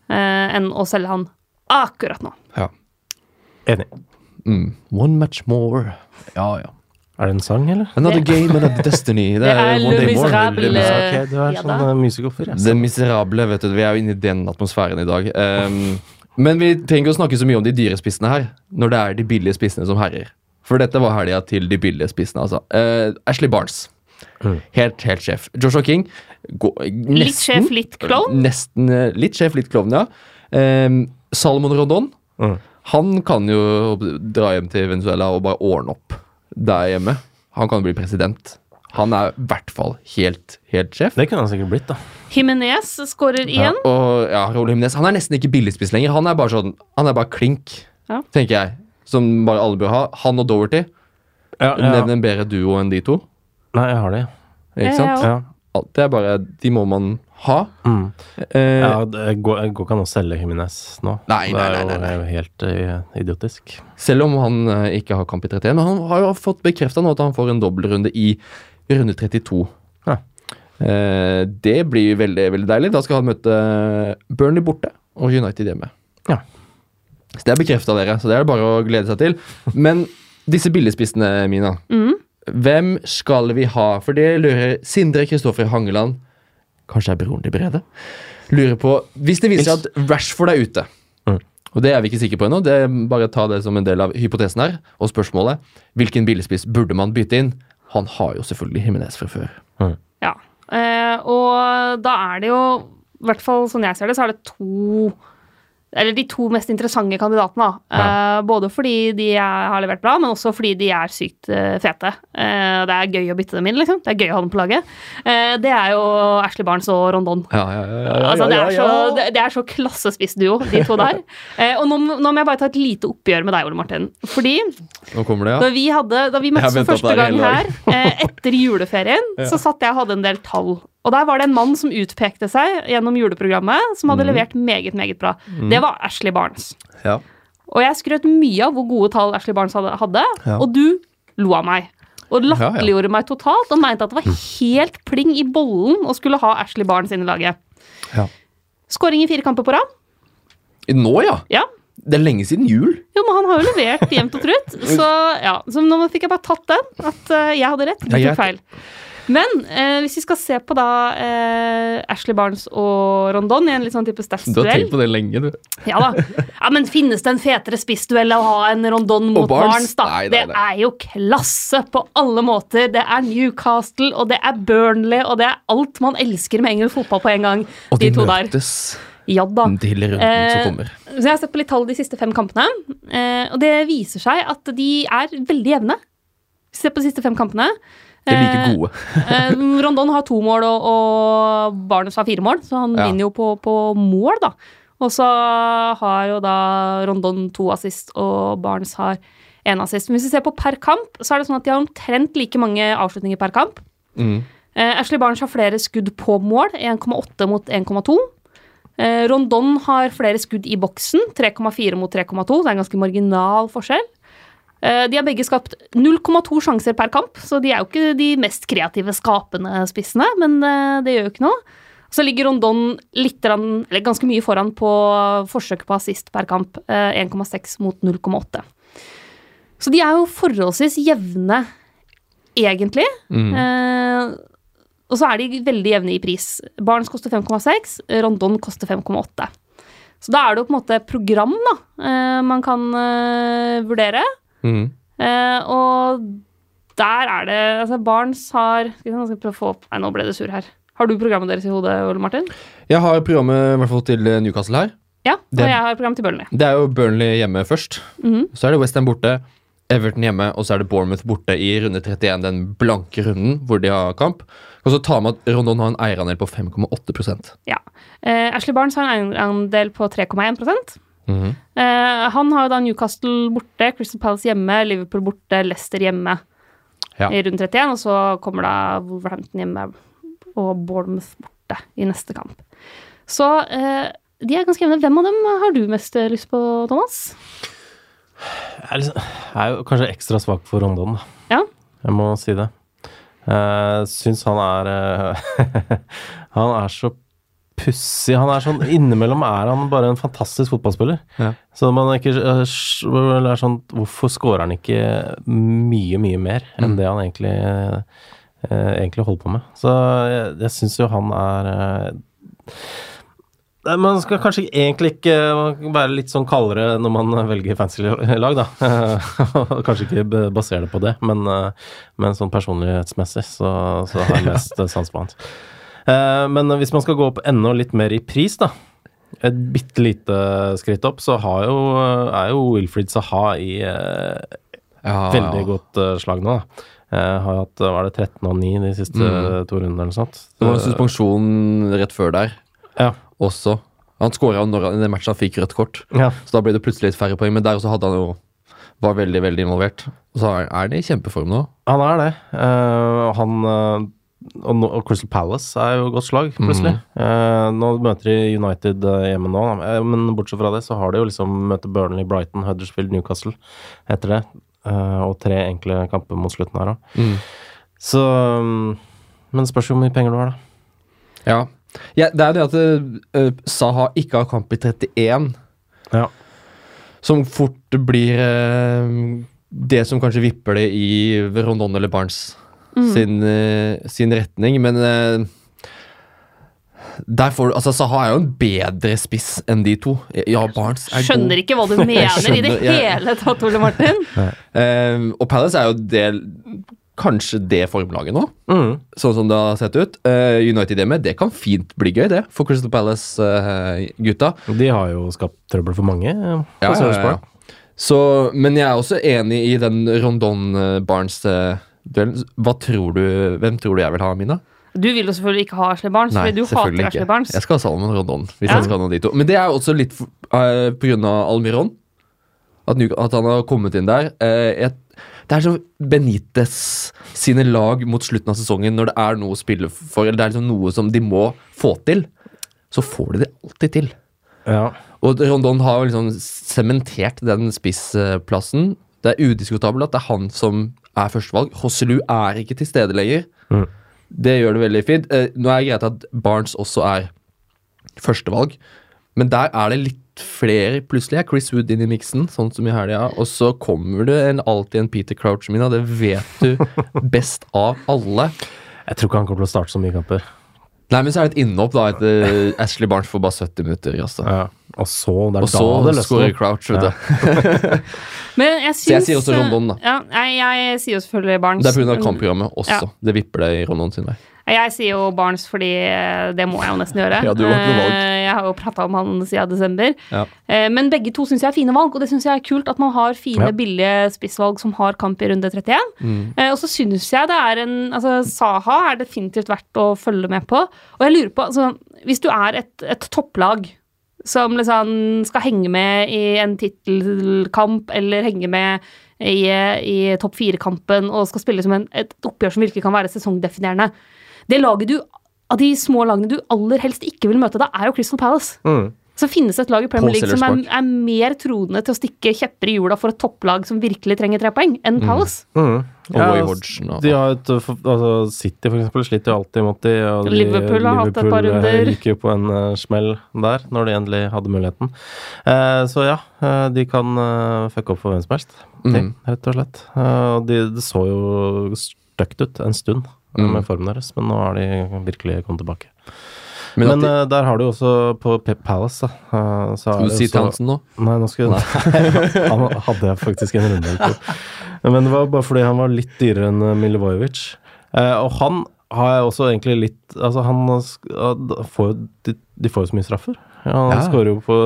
uh, enn å selge han akkurat nå. ja. Enig. Mm. One match more. Ja, ja. Er det en sang, eller? Another game, another destiny. Det, Det er One Day More. Miserable. Le Miserable. Ok, du er ja sånn uh, musikoffer. jeg. Det miserable, vet du. Vi er jo inne i den atmosfæren i dag. Um, men vi trenger ikke å snakke så mye om de dyre spissene her, når det er de billige spissene som herjer. For dette var helga til de billige spissene, altså. Uh, Ashley Barnes. Mm. Helt, helt sjef. Joshua King. Gå, Litt sjef, litt klovn. Nesten eh, litt sjef, litt klovn, ja. Um, Salomon Rondon. Mm. Han kan jo dra hjem til Venezuela og bare ordne opp der hjemme. Han kan bli president. Han er i hvert fall helt, helt sjef. Det kunne han sikkert blitt, da. Jimenez skårer igjen. Og ja, Raúl Jimenez Han er nesten ikke billigspiss lenger. Han er bare sånn Han er bare klink, Ja. tenker jeg. Som bare alle bør ha. Han og Doverty. Ja, Nevn en bedre duo enn de to. Nei, jeg har det. Ikke sant? ja. Ja. Det er bare De må man ha. Mm. Eh, Ja, det går, det går ikke an å selge Jiminez nå. Nei, nei, nei, nei, nei. det er jo helt uh, idiotisk. Selv om han uh, ikke har kamp i 31. Men han har jo fått bekrefta nå at han får en dobbeltrunde i runde 32. Ja. Eh, det blir veldig, veldig deilig. Da skal han møte Burnley borte og United hjemme. Ja. Så det er bekrefta, dere. Så det er det bare å glede seg til. Men disse billigspissene, Mina. Hvem skal vi ha? For det lurer Sindre Kristoffer Hangeland Kanskje det er broren til Brede? Lurer på Hvis det viser seg at Rashford er ute, Mm. og det er vi ikke sikre på ennå, det er bare ta det som en del av hypotesen her, og spørsmålet hvilken billigspiss burde man bytte inn? Han har jo selvfølgelig Jimenez fra før. Ja. Eh, og da er det jo, i hvert fall sånn jeg ser det, så er det to eller de to mest interessante kandidatene. da. Eh, både fordi de har levert bra, men også fordi de er sykt eh, fete. Eh, det er gøy å bytte dem inn, liksom. Det er gøy å ha dem på laget. Det er jo Ashley Barnes og Rondon. Ja, ja, ja, ja, altså, det, er så, ja. det, er så klassespissduo, de to der. Og nå, nå må jeg bare ta et lite oppgjør med deg, Ole Martin. Fordi det, da vi, hadde, da vi møttes for første gang her, etter juleferien, så satt jeg og hadde en del tall. Og der var det en mann som utpekte seg gjennom juleprogrammet, som hadde hadde levert meget, meget bra. Det var Ashley Barnes. ja. Og jeg skrøt mye av hvor gode tall Ashley Barnes hadde, Ja. og du lo av meg. Og latterliggjorde meg totalt og mente at det var helt pling i bollen å skulle ha Ashley Barnes inn i laget. Ja. Skåring i fire kamper på rad. Nå, ja! Ja. Det er lenge siden jul. Jo, men han har jo levert jevnt og trutt. Så ja, så nå fikk jeg bare tatt den. At eh, jeg hadde rett, du tok feil. Men eh, hvis vi skal se på da eh, Ashley Barnes og Rondon i en litt sånn type Du har tenkt på det lenge, du. Ja da. Ja, men finnes det en fetere spissduell å ha enn Rondon mot Barnes? Barnes, da? Nei, nei, Det nei. er jo klasse på alle måter. Det er Newcastle, og det er Burnley, og det er alt man elsker med engelsk fotball på en gang. Og de, de to der. møtes Ja da. til runden Eh, som kommer. Så jeg har sett på litt tall de siste fem kampene, eh, og det viser seg at de er veldig jevne. Se på de siste fem kampene. De er like Eh, gode. eh, Rondon har to mål, og, og Barnes har fire mål, så han Ja. vinner jo på, på mål, da. Og så har jo da Rondon to assist, og Barnes har én assist. Men hvis vi ser på per kamp, så er det sånn at de har omtrent like mange avslutninger per kamp. Mm. Eh, Ashley Barnes har flere skudd på mål, 1,8 mot 1,2. Eh, Rondon har flere skudd i boksen, 3,4 mot 3,2. Det er en ganske marginal forskjell. Eh, de har begge skapt 0,2 sjanser per kamp, så de er jo ikke de mest kreative, skapende spissene, men eh, det gjør jo ikke noe. Så ligger Rondon litt, eller ganske mye foran på forsøk på assist per kamp, eh, 1,6 mot 0,8. Så de er jo forholdsvis jevne, egentlig. Mm. Eh, og så er de veldig jevne i pris. Barnes koster 5,6, Rondon koster 5,8. Så da er det jo på en måte program da, eh, man kan eh, vurdere. Mm. Eh, og der er det altså Barnes har nå skal jeg prøve å få opp Nei, nå ble det sur her. Har du programmet deres i hodet, Ole Martin? Jeg har programmet i hvert fall til Newcastle her. Ja. Og Det- jeg har program til Burnley. Det er jo Burnley hjemme først. Mhm. Så er det Westham borte, Everton hjemme, og så er det Bournemouth borte i runde 31, den blanke runden hvor de har kamp. Og så tar med at Rondon har en eierandel på 5,8% Ja. Eh, Ashley Barnes har en eierandel på 3,1 Mhm. eh, Han har jo da Newcastle borte, Crystal Palace hjemme, Liverpool borte, Leicester hjemme Ja. i runde 31. Og så kommer da Wolverhampton hjemme og Bournemouth borte i neste kamp. Så eh, de er ganske jevne. Hvem av dem har du mest eh, lyst på, Thomas? Jeg er, liksom, jeg er jo kanskje ekstra svak for Rondon, da. Ja. Jeg må si det. Jeg syns han er uh, Han er så pussig. Han er sånn Innimellom er han bare en fantastisk fotballspiller. Ja. Så man er ikke eh, er sånn Hvorfor scorer han ikke mye, mye mer enn Mm. det han egentlig eh, egentlig holder på med? Så jeg, jeg syns jo han er eh, Man skal kanskje egentlig ikke være litt sånn kaldere når man velger fancy-lag, da. kanskje ikke basere det på det, men, men sånn personlighetsmessig så, så har jeg mest sans på han. Eh, Men hvis man skal gå opp enda litt mer i pris, da. Et bitte lite skritt opp, så har jo, er jo Wilfried Saha i eh, Ja, veldig ja. godt eh, slag nå. da. Jeg har hatt var det 13 og 9 de siste Mm. to rundene eller sånt. Det var en suspensjon rett før der Ja. også. Han skåra når han i den matchen han fikk rødt kort, ja. så da ble det plutselig litt færre poeng. Men der også hadde han jo var veldig veldig involvert. Og så er han i kjempeform nå. Han er det. Uh, han og, og Crystal Palace er jo godt slag, plutselig. Eh, nå møter de United eh, hjemme nå. Eh, men bortsett fra det så har de jo liksom møte Burnley, Brighton, Huddersfield, Newcastle etter det. Eh, og tre enkle kamper mot slutten her òg. Mm. Så mm, men spørs jo hvor mye penger du har, da. Ja. ja det er jo det at uh, Saha ikke har kamp i 31, Ja. som fort blir uh, det som kanskje vipper det i Rondon eller Barnes sin, eh, sin retning. Men eh, der får du Altså, Saha er jo en bedre spiss enn de to. Ja, Barnes er god. Skjønner ikke hva du mener i det jeg- hele tatt, Ole Martin. Eh, og Palace er jo del, Kanskje det formlaget nå, Mm. sånn som det har sett ut. Uh, United hjemme, det kan fint bli gøy, det, for Crystal Palace-gutta. De har jo skapt trøbbel for mange. Ja, ja, ja. Så, men jeg er også enig i den Rondon-Barnes-duellen. Hva tror du, Hvem tror du jeg vil ha, Mina? Du vil jo selvfølgelig ikke ha Ashley Barnes, fordi du hater Ashley Barnes. Jeg skal ha Salomon Rondon. hvis Ja. jeg skal ha noen de to. Men det er også litt for- eh, på grunn av Almiron. At, at han har kommet inn der. Uh, jeg, det er så Benitez sine lag mot slutten av sesongen, når det er noe å spille for, eller det er liksom noe som de må få til, så får de det alltid til. Ja. Og Rondon har liksom sementert den spissplassen. Det er udiskutabelt at det er han som er førstevalg. Hosselu er ikke til stede lenger. Mm. Det gjør det veldig fint. Eh, nå er det greit at Barnes også er førstevalg, men der er det litt flere. Plutselig er Chris Wood inn i miksen, sånn som i helga. Og så kommer det en, alltid en Peter Crouch, Mina. Det vet du best av alle. Jeg tror ikke han kommer til å starte så mye kamper. Nei, men så er det et innhopp da etter Ashley Barnes får bare 70 minutter. Altså. Ja. Og så, det er Og så da det skårer. Crouch. Vet Ja. du. Men jeg syns Så jeg sier også Rondon, da. Ja, jeg, jeg sier jo selvfølgelig Barnes. Det er pga. kampprogrammet også. Ja. Det vipper det i Rondon sin vei. Jeg sier jo Barnes fordi eh, det må jeg jo nesten gjøre. Ja, du har ikke noe valg. Eh, Jeg har jo prata om han siden desember. Ja. Eh, Men begge to syns jeg er fine valg, og det syns jeg er kult at man har fine, Ja. billige spissvalg som har kamp i runde 31. Mm. Og så syns jeg det er en Altså, Saha er definitivt verdt å følge med på. Og jeg lurer på, altså, hvis du er et, et topplag som liksom skal henge med i en tittelkamp, eller henge med i, i topp fire-kampen og skal spille som en, et oppgjør som virkelig kan være sesongdefinerende Det laget du av de små lagene du aller helst ikke vil møte, da er jo Crystal Palace. Mm. Så finnes det et lag i Premier League som er, er mer troende til å stikke kjepper i hjula for et topplag som virkelig trenger tre poeng, enn Palace. Mm. Og Ja, Hodgson og de har et, altså City for eksempel sliter jo alltid mot de, og de Liverpool har hatt et par eh, runder. gikk jo på en uh, smell der, når de endelig hadde muligheten. Uh, så ja, uh, de kan uh, fucke opp for hvem som helst, de, Mm. rett og slett. Uh, og de, det så jo stygt ut en stund Mm. med formen deres, men nå har de virkelig kommet tilbake. Men, Men, de, eh, der har du også på Pep Palace, da. eh, så Skal du si også- Townsend nå? Nei, nå skal Han hadde jeg faktisk en runde på. Men det var bare fordi han var litt dyrere enn eh, Milivojevic. Og han har jeg også egentlig litt Altså, han får jo de, de får jo så mye straffer. Ja, han Ja. skårer jo på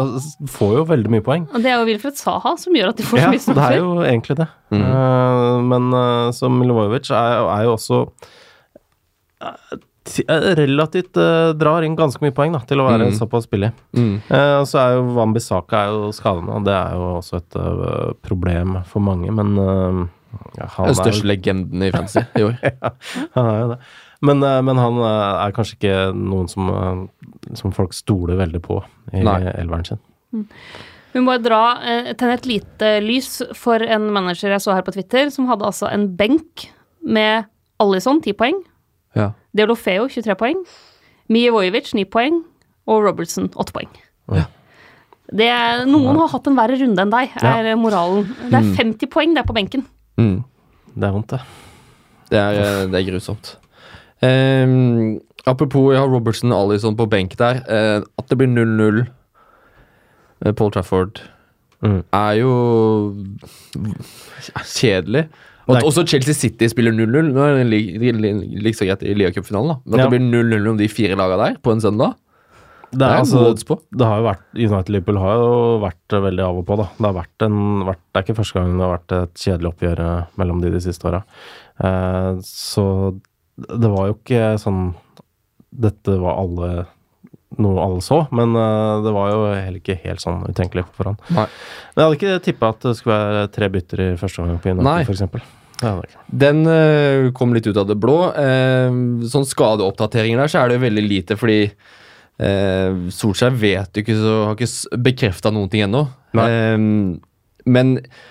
Får jo veldig mye poeng. Og det er jo Wilfred Saha som gjør at de får så Ja, mye det er jo egentlig det. Mm. Eh, men uh, så Milivojevic er, er jo også eh, eh, relativt uh, drar inn ganske mye poeng da, til å være Mm. såpass billig. Mm. Uh, så er jo Wambisaka er jo skadende, og det er jo også et uh, problem for mange, men uh, ja, han, Den er, største jo- legenden i fantasy i år. han er jo det. Men, øh, men han øh, er kanskje ikke noen som, øh, som folk stoler veldig på i Nei. elveren sin. Vi må dra eh, tenne et lite lys for en manager jeg så her på Twitter, som hadde altså en benk med Alison 10 poeng, Ja. Deolofeo 23 poeng, Mijevojevic 9 poeng og Robertson 8 poeng. Ja. Det er, noen har hatt en verre runde enn deg, Ja. er moralen. Det er 50 poeng det er på benken. Mm. Det er vondt, det. Det, er, eh, det er grusomt. Ehm, apropos har Robertson og Alison på benk der. eh, at det blir 0-0 eh, Paul Trafford Mm. er jo kjedelig. Og at også Chelsea City spiller 0-0. Nå er det li- li- li- like så greit i Liacupfinalen, da. Men at Ja. det blir 0-0 om de fire lagene der på en søndag, Det det er, altså, det har jo vært United-Liverpool har jo vært veldig av og på, da. Det har vært en vært, Det er ikke første gang det har vært et kjedelig oppgjør øh, mellom de de siste åra. Eh, så det var jo ikke sånn Dette var alle noe alle så, men øh, det var jo heller ikke helt sånn utenkelig på forhånd. Nei. Men jeg hadde ikke tippa at det skulle være tre bytter i første omgang på. United, ikke. Den eh, kom litt ut av det blå. Eh, sånn skadeoppdateringer der, så er det jo veldig lite, fordi eh, Solskjær vet jo ikke så Har ikke bekrefta noen ting ennå. Eh, men eh,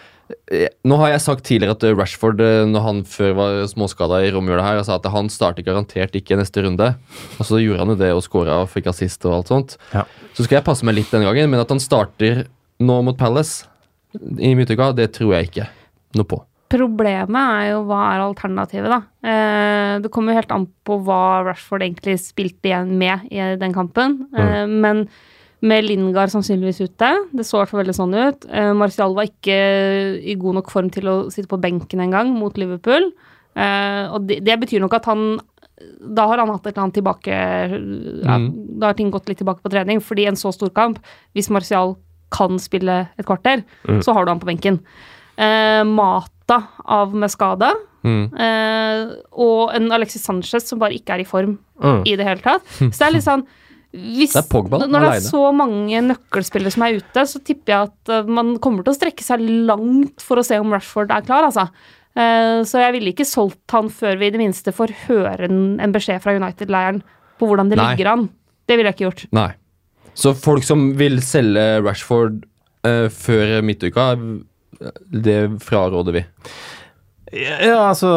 Nå har jeg sagt tidligere at eh, Rashford, eh, når han før var småskada i romjula her, sa at han starter garantert ikke neste runde. Og så gjorde han jo det og skåra og fikk assist og alt sånt. Ja. Så skal jeg passe meg litt denne gangen, men at han starter nå mot Palace i midtuka, det tror jeg ikke noe på. Problemet er jo hva er alternativet, da. Eh, det kommer jo helt an på hva Rashford egentlig spilte igjen med i den kampen. mm. men med Lingard sannsynligvis ute, det så i hvert fall veldig sånn ut. Eh, Martial var ikke i god nok form til å sitte på benken engang mot Liverpool. Eh, og det, det betyr nok at han Da har han hatt et eller annet tilbake ja, Da har ting gått litt tilbake på trening, fordi en så stor kamp, hvis Martial kan spille et kvarter, så har du han på benken. Eh, Mata av med skade. Mm. Eh, og en Alexis Sanchez som bare ikke er i form Mm. i det hele tatt. Så det er litt sånn hvis, Det er Pogba, Når det er alene. så mange nøkkelspillere som er ute, så tipper jeg at eh, man kommer til å strekke seg langt for å se om Rashford er klar, altså. Eh, så jeg ville ikke solgt han før vi i det minste får høre en, beskjed fra United-leiren på hvordan det Nei. ligger an. Det ville jeg ikke gjort. Nei. Så folk som vil selge Rashford uh, før midtuka, det fraråder vi. Ja, altså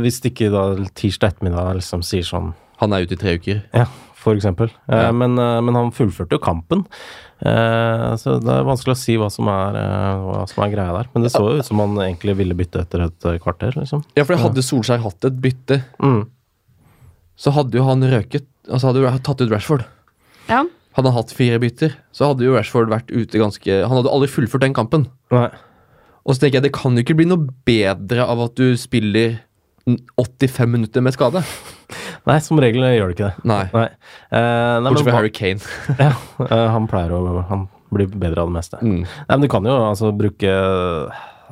Hvis ikke da tirsdag ettermiddag liksom sier sånn Han er ute i tre uker. Ja, for eksempel. Eh, Ja. men, eh, men han fullførte jo kampen. Eh, så det er vanskelig å si hva som er, hva som er greia der. Men det så jo ut som han egentlig ville bytte etter et kvarter, liksom. Ja, for hadde Solskjær hatt et bytte, Mm. så hadde jo han røket. Altså hadde jo tatt ut Rashford. Ja. Hadde han hatt fire bytter, så hadde jo Rashford vært ute ganske Han hadde aldri fullført den kampen. Nei. Og så tenker jeg det kan jo ikke bli noe bedre av at du spiller 85 minutter med skade. Nei, som regel gjør det ikke det. Nei. Nei. Eh, nei Bortsett fra Harry Kane. Ja, eh, han pleier å Han blir bedre av det meste. Mm. Nei, men du kan jo altså bruke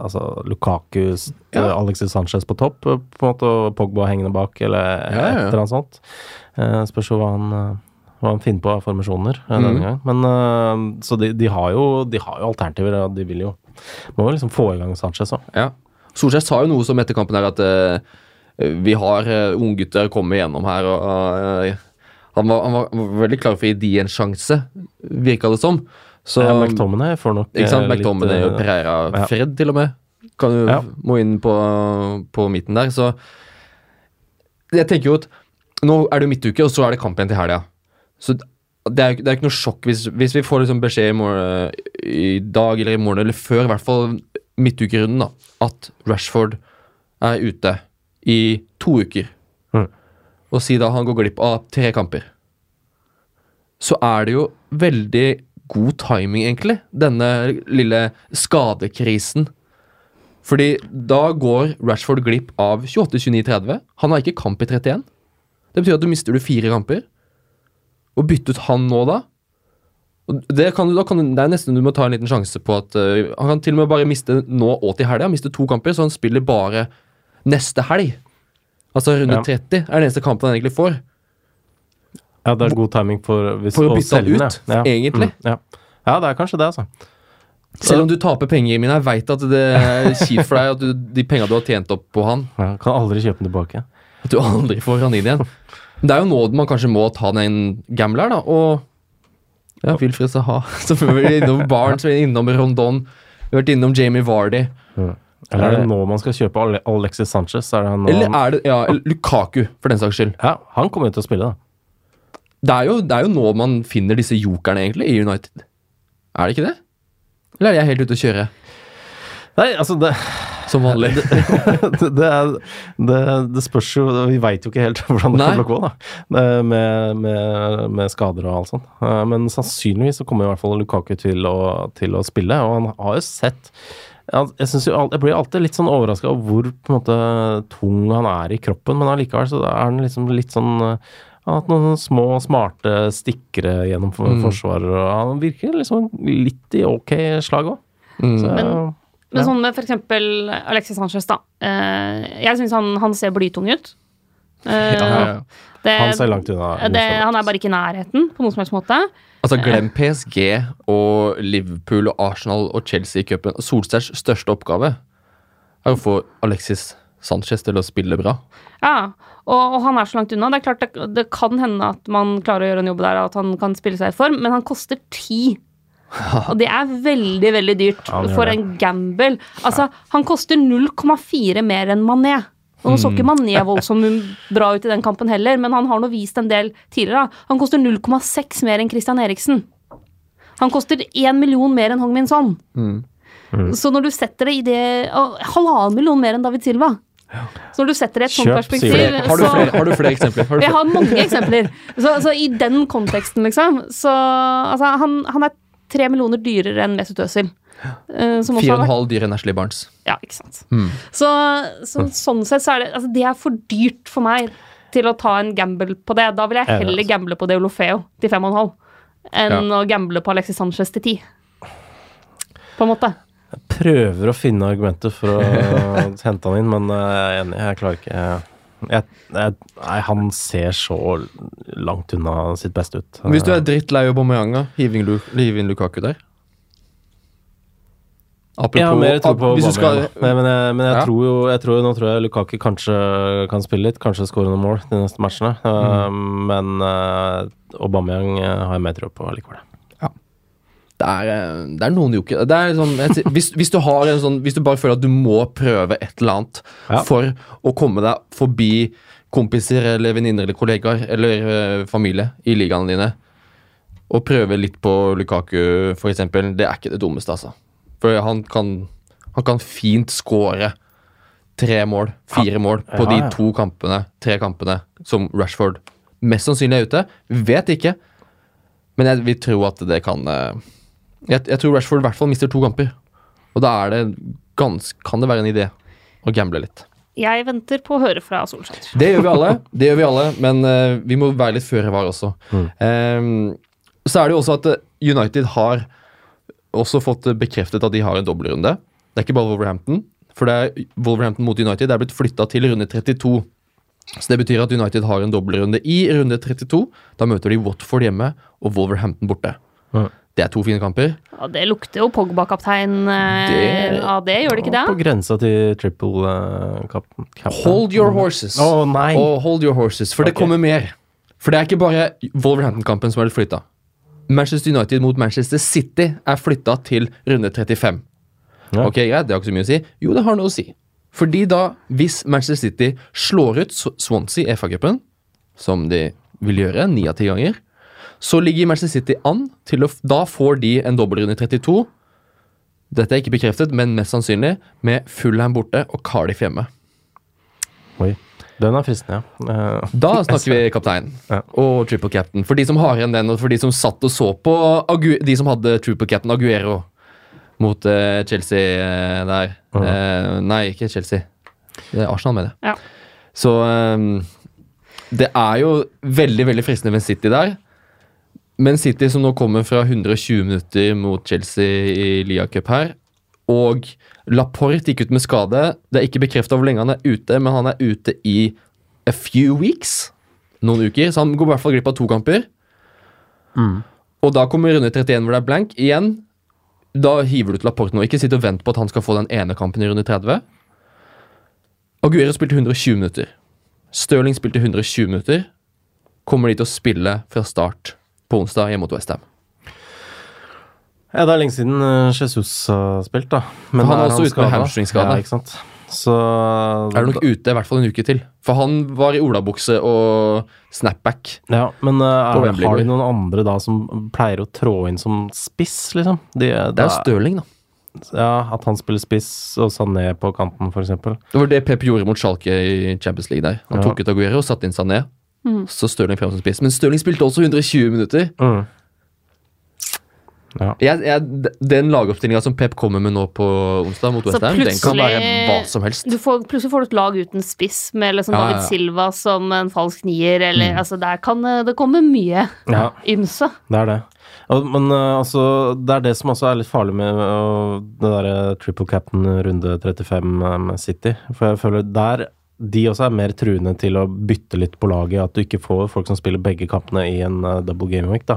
altså Lukaku, Ja. eh, Alexis Sanchez på topp, eh, på en måte, og Pogba hengende bak, eller Ja, ja, et eller annet sånt. Eh, spørs jo hva han, eh, hva han finner på av formasjoner eh, mm. denne gang. Men Så de, de, har jo, de har jo alternativer, og de vil jo Må jo liksom få i gang Sanchez òg. Ja. Solskjær sa jo noe som etter kampen her at eh, vi har uh, unggutter kommet igjennom her, og eh, han, var, han var veldig klar for å gi de en sjanse, virka det som. Så, Ja, McTominay får nok ikke sant? McTominay litt, og eh, Pereira ja. Fred, til og med. Kan jo Ja. må inn på, på midten der. Så jeg tenker jo at nå er det midtuke, og så er det kamp igjen til helga. Så det er, det er ikke noe sjokk hvis, hvis vi får liksom beskjed i, morgen, i dag eller i morgen, eller før i hvert fall midtukerunden, da, at Rashford er ute i to uker. Mm. Og si da han går glipp av tre kamper. Så er det jo veldig god timing, egentlig, denne lille skadekrisen. Fordi da går Rashford glipp av 28, 29, 30. Han har ikke kamp i 31. Det betyr at du mister du fire kamper. Og bytte ut han nå, da og det, kan, du- da kan, du- det er nesten du må ta en liten sjanse på at uh, Han kan til og med bare miste nå og til helga. Miste to kamper, så han spiller bare neste helg. Altså runde Ja. 30 er den eneste kampen han egentlig får. Ja, det er god timing for, hvis, For å bytte han ut, ja. Ja. egentlig. Mm, ja. ja, det er kanskje det, altså. Selv om du taper penger, Mina, jeg veit at det er kjipt for deg at du, de penga du har tjent opp på han, Ja, kan aldri kjøpe den tilbake. at du aldri får han inn igjen. Men det er jo nå man kanskje må ta den gambler, da, og ja, Wilfred Saha. Vært innom Barnes, innom Rondon, vi har vært innom Jamie Vardy. Eller er det nå man skal kjøpe Alexis Sanchez? Er det nå? Eller er det ja, Lukaku, for den saks skyld. Ja, han kommer jo til å spille, da. Det er, jo, det er jo nå man finner disse jokerne, egentlig, i United. Er det ikke det? Eller er jeg helt ute å kjøre, Nei, altså det, som vanlig? det, det, er, det, det spørs jo Vi veit jo ikke helt hvordan det Nei. kommer til å gå, da. Med, med, med skader og alt sånt. Eh, Men sannsynligvis så kommer i hvert fall Lukaku til å, til å spille, og han har jo sett jeg, jo, jeg blir alltid litt sånn overraska over hvor på en måte tung han er i kroppen, men allikevel så er han liksom litt sånn eh, Han har hatt noen små, smarte stikkere gjennom for, Mm. forsvaret, og han virker liksom litt i ok slag òg. Mm. Men- Men sånn med for eksempel Alexis Sanchez, da. Eh, jeg syns han, han ser blytung ut. Eh, Ja, ja, ja. Det, Han ser langt unna. det, han er bare ikke i nærheten på noen som helst måte. Altså, glem PSG og Liverpool og Arsenal og Chelsea i cupen. Solstærs største oppgave er å få Alexis Sanchez til å spille bra. Ja, og, og han er så langt unna. Det er klart det, det kan hende at man klarer å gjøre en jobb der, at han kan spille seg i form, men han koster ti. Og det er veldig, veldig dyrt for en gamble. Altså, han koster 0,4 mer enn Mané. Nå så ikke Mané voldsomt bra ut i den kampen heller, men han har nå vist en del tidligere. Han koster 0,6 mer enn Christian Eriksen. Han koster 1 million mer enn Hong Min Son. Så når du setter det i det Halvannen million mer enn David Silva. Så når du setter det i et sånt perspektiv. Har du flere, har du flere eksempler? Har du jeg har mange eksempler. Så, så i den konteksten, liksom. Så altså, han, han er tre millioner dyrere enn Mesut Özil. Eh, som også Fire og en halv dyr enn Ashley Barnes. Ja, ikke sant. Så, så sånn sett så er det Altså, det er for dyrt for meg til å ta en gamble på det. Da vil jeg heller altså. gamble på Deolofeo til fem og en halv enn Ja. å gamble på Alexis Sanchez til ti. På en måte. Jeg Prøver å finne argumenter for å hente han inn, men eh, jeg er enig, jeg klarer ikke jeg, jeg, Nei, han ser så langt unna sitt beste ut. Hvis du er drittlei av Lu- hiv inn Lukaku der. Jeg har mer tro på hvis du skal, Aubameyang, men, men, jeg, men jeg Ja. tror jo jeg tror, Nå tror jeg Lukaku kanskje kan spille litt, kanskje skåre noen mål de neste matchene. Uh, Mm. men uh, Aubameyang uh, har jeg mer tro på likevel. det, er, eh, det er noen uker det er sånn, jeg, hvis, hvis du har en sånn Hvis du bare føler at du må prøve et eller annet Ja. for å komme deg forbi kompiser eller venninner eller kollegaer eller eh, familie i ligaene dine, og prøve litt på Lukaku, for eksempel, det er ikke det dummeste, altså. For han kan, han kan fint score tre mål, fire mål, på de to kampene, tre kampene som Rashford mest sannsynlig er ute. Vet ikke, men jeg vil tro at det kan eh, jeg, jeg tror Rashford i hvert fall mister to kamper. Og da er det gans, kan det være en idé å gamble litt. Jeg venter på å høre fra Solskjær. Det gjør vi alle, det gjør vi alle men uh, vi må være litt føre var også. Ehm, så er det jo også at eh, United har også fått eh, bekreftet at de har en dobbeltrunde. Det er ikke bare Wolverhampton, for det er Wolverhampton mot United det er blitt flytta til runde 32. Så det betyr at United har en dobbeltrunde i runde 32. Da møter de Watford hjemme og Wolverhampton borte. Mm. Det er to fine kamper. Ja, det lukter jo Pogba-kaptein eh, av det, gjør det ikke det? På grensa til triple cap, cap. Hold your horses. Oh, nei! Oh, hold your horses, for det kommer mer. For det er ikke bare Wolverhampton-kampen som er litt flytta. Manchester United mot Manchester City er flytta til runde 35. Ja. Ok, greit, det har ikke så mye å si. Jo, det har noe å si. Fordi da, hvis Manchester City slår ut Swansea i FA-cupen, som de vil gjøre ni av ti ganger, så ligger Manchester City an til å Da får de en dobbeltrunde i 32. Dette er ikke bekreftet, men mest sannsynlig med Fulham borte og Cardiff hjemme. Oi. Den er fristende, ja. Eh, Da snakker vi kaptein og triple captain. For de som har igjen den, og for de som satt og så på Agu de som hadde triple captain Aguero mot eh, Chelsea eh, der. Eh, nei, ikke Chelsea. Det er Arsenal, mener jeg. Ja. Så det er jo veldig, veldig fristende med City der. Men City som nå kommer fra 120 minutter mot Chelsea i Lia Cup her, og Laporte gikk ut med skade. Det er ikke bekrefta hvor lenge han er ute, men han er ute i a few weeks. Noen uker, så han går i hvert fall glipp av to kamper. Og da kommer runde 31 hvor det er blank. Igjen, da hiver du til Laporte nå. Ikke sitt og vent på at han skal få den ene kampen i runde 30. Aguero spilte 120 minutter. Stirling spilte 120 minutter. Kommer de til å spille fra start på onsdag hjemme mot Westham? Ja, det er lenge siden eh, Jesus har spilt, da. Men han er også ute med hamstringskade. Ja. Så Er du nok ute i hvert fall en uke til. For han var i olabukse og snapback. Ja, men uh, er, har vi de noen andre da som pleier å trå inn som spiss, liksom? De, Det er jo Stirling, da. Ja, At han spiller spiss og Sané på kanten, f.eks. Det var det Pep gjorde mot Schalke i Champions League der. Han Ja. tok ut Aguero og satte inn Sané. Så Stirling frem som spiss. Men Stirling spilte også 120 minutter. Mm. Ja. Jeg, jeg, den lagoppstillinga som Pep kommer med nå på onsdag mot West Westham, den kan være hva som helst. Du får, plutselig får du et lag uten spiss, med liksom Ja, ja, David ja. Silva som en falsk nier, eller altså Der kan eh, det komme mye ja, ymse. det er det. Men eh, altså, det er det som også er litt farlig med det derre triple cap'n runde 35 eh, med City. For jeg føler der de også er mer truende til å bytte litt på laget. At du ikke får folk som spiller begge kampene i en uh, double game week. da.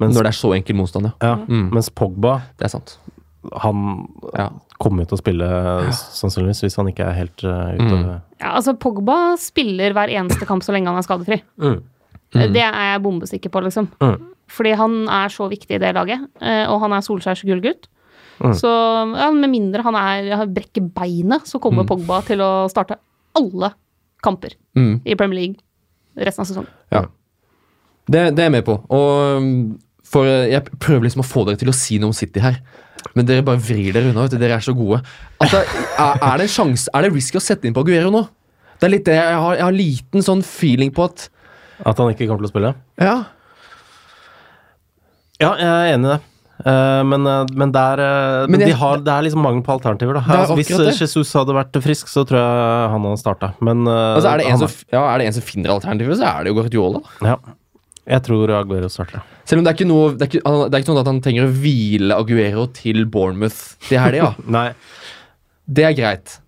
Mens, Når det er så enkel motstand, ja. Mm. mens Pogba Det er sant. han Ja. kommer jo til å spille sannsynligvis, hvis han ikke er helt uh, ute. Mm. Ja, altså Pogba spiller hver eneste kamp så lenge han er skadefri. Mm. Det er jeg bombesikker på, liksom. Mm. Fordi han er så viktig i det laget, eh, og han er Solskjærs gullgutt. Mm. Så ja, med mindre han er, brekker beinet, så kommer Mm. Pogba til å starte alle kamper Mm. i Premier League resten av sesongen. Ja. Det, det er jeg med på. Og um, for eh, jeg prøver liksom å få dere til å si noe om City her. Men dere bare vrir dere unna. vet du, Dere er så gode. Altså, er, er det en sjanse Er det risky å sette inn på Aguero nå? Det er litt det, jeg har, jeg har liten sånn feeling på at At han ikke kommer til å spille? Ja. Ja, jeg er enig i det. Eh, men, eh, men der eh, Men jeg- de har, Det er liksom mangel på alternativer. Da. Altså, hvis det. eh, Jesus hadde vært frisk, så tror jeg han hadde starta. Men eh, Altså, er, det en han- som, ja, er det en som finner alternativer, så er det jo Guardiola. Ja. Jeg tror Aguero starter. Selv om det er ikke noe Det er ikke, det er ikke sånn at han trenger å hvile Aguero til Bournemouth til helga. Ja. Det er greit.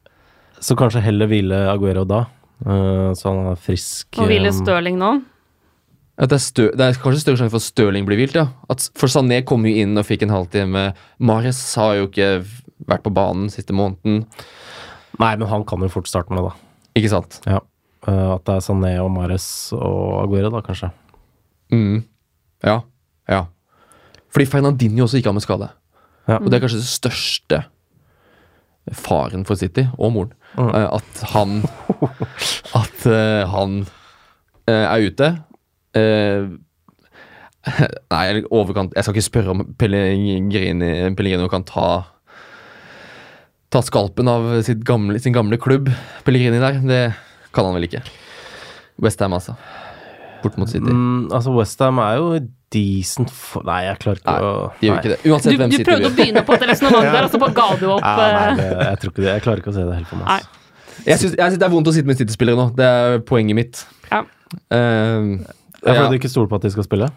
Så kanskje heller hvile Aguero da, eh, så han er frisk. Og hvile eh, Stirling nå. Det, er stø, det er kanskje større sjanse for at Stirling blir hvilt, ja. At, for Sané kom jo inn og fikk en halvtime. Mares har jo ikke vært på banen siste måneden. Nei, men han kan jo fort starte med det, da. Ikke sant? Ja. Uh, at det er Sané og Mares og Aguero, da, kanskje. Mm. Ja. Ja. Fordi Fernandinho også gikk av med skade. Ja. Og det er kanskje det største faren for City, og moren. Mm. uh, At han At uh, han er ute. Eh, nei, overkant Jeg skal ikke spørre om Pellegrini, Pellegrino kan ta Ta skalpen av sitt gamle, sin gamle klubb. Pellegrini der. Det kan han vel ikke. Westham, altså. Bort mot City. Mm, altså, Westham er jo decent for Nei, jeg klarer ikke Nei, å De gjør ikke det. Uansett Du, hvem du prøvde å begynne på et resonnement der, og så bare ga du opp. Ja, nei, eh, det, jeg tror ikke det. Jeg klarer ikke å se det helt for meg. Altså. Jeg syns, det er vondt å sitte med City-spillere nå. Det er poenget mitt. Ja. Er ja. fordi du ikke stoler på at de skal spille?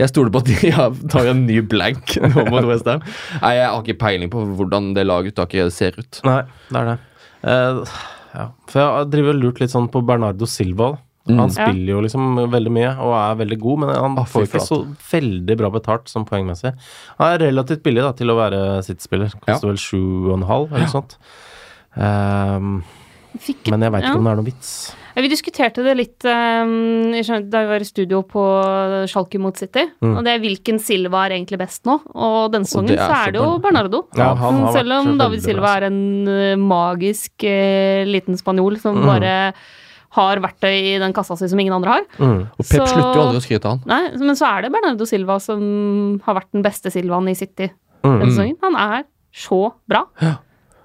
Jeg stoler på at de tar en ny blank nå mot Westham. Nei, jeg har ikke peiling på hvordan det laguttaket ser ut. Nei, det er det. Uh, ja. For jeg har driver og lurt litt sånn på Bernardo Silva. Mm. Han spiller jo liksom veldig mye og er veldig god, men han Ah, får ikke så veldig bra betalt som poengmessig. Han er relativt billig da til å være City-spiller. Koster vel sju og en halv eller noe sånt. Um, fikk, men jeg veit ja. ikke om det er noe vits. Vi diskuterte det litt um, da vi var i studio på Schalke mot City. Mm. Og det er hvilken Silva er egentlig best nå. Og denne sesongen så er det jo Bernardo. Ja, Selv om David Silva er en eh, magisk uh, liten spanjol som Mm. bare har verktøy i den kassa si som ingen andre har. Mm. Og Pep Så- slutter jo aldri å skryte av han. Nei, Men så er det Bernardo Silva som har vært den beste Silvaen i City Mm. denne sesongen. Han er så bra. Ja.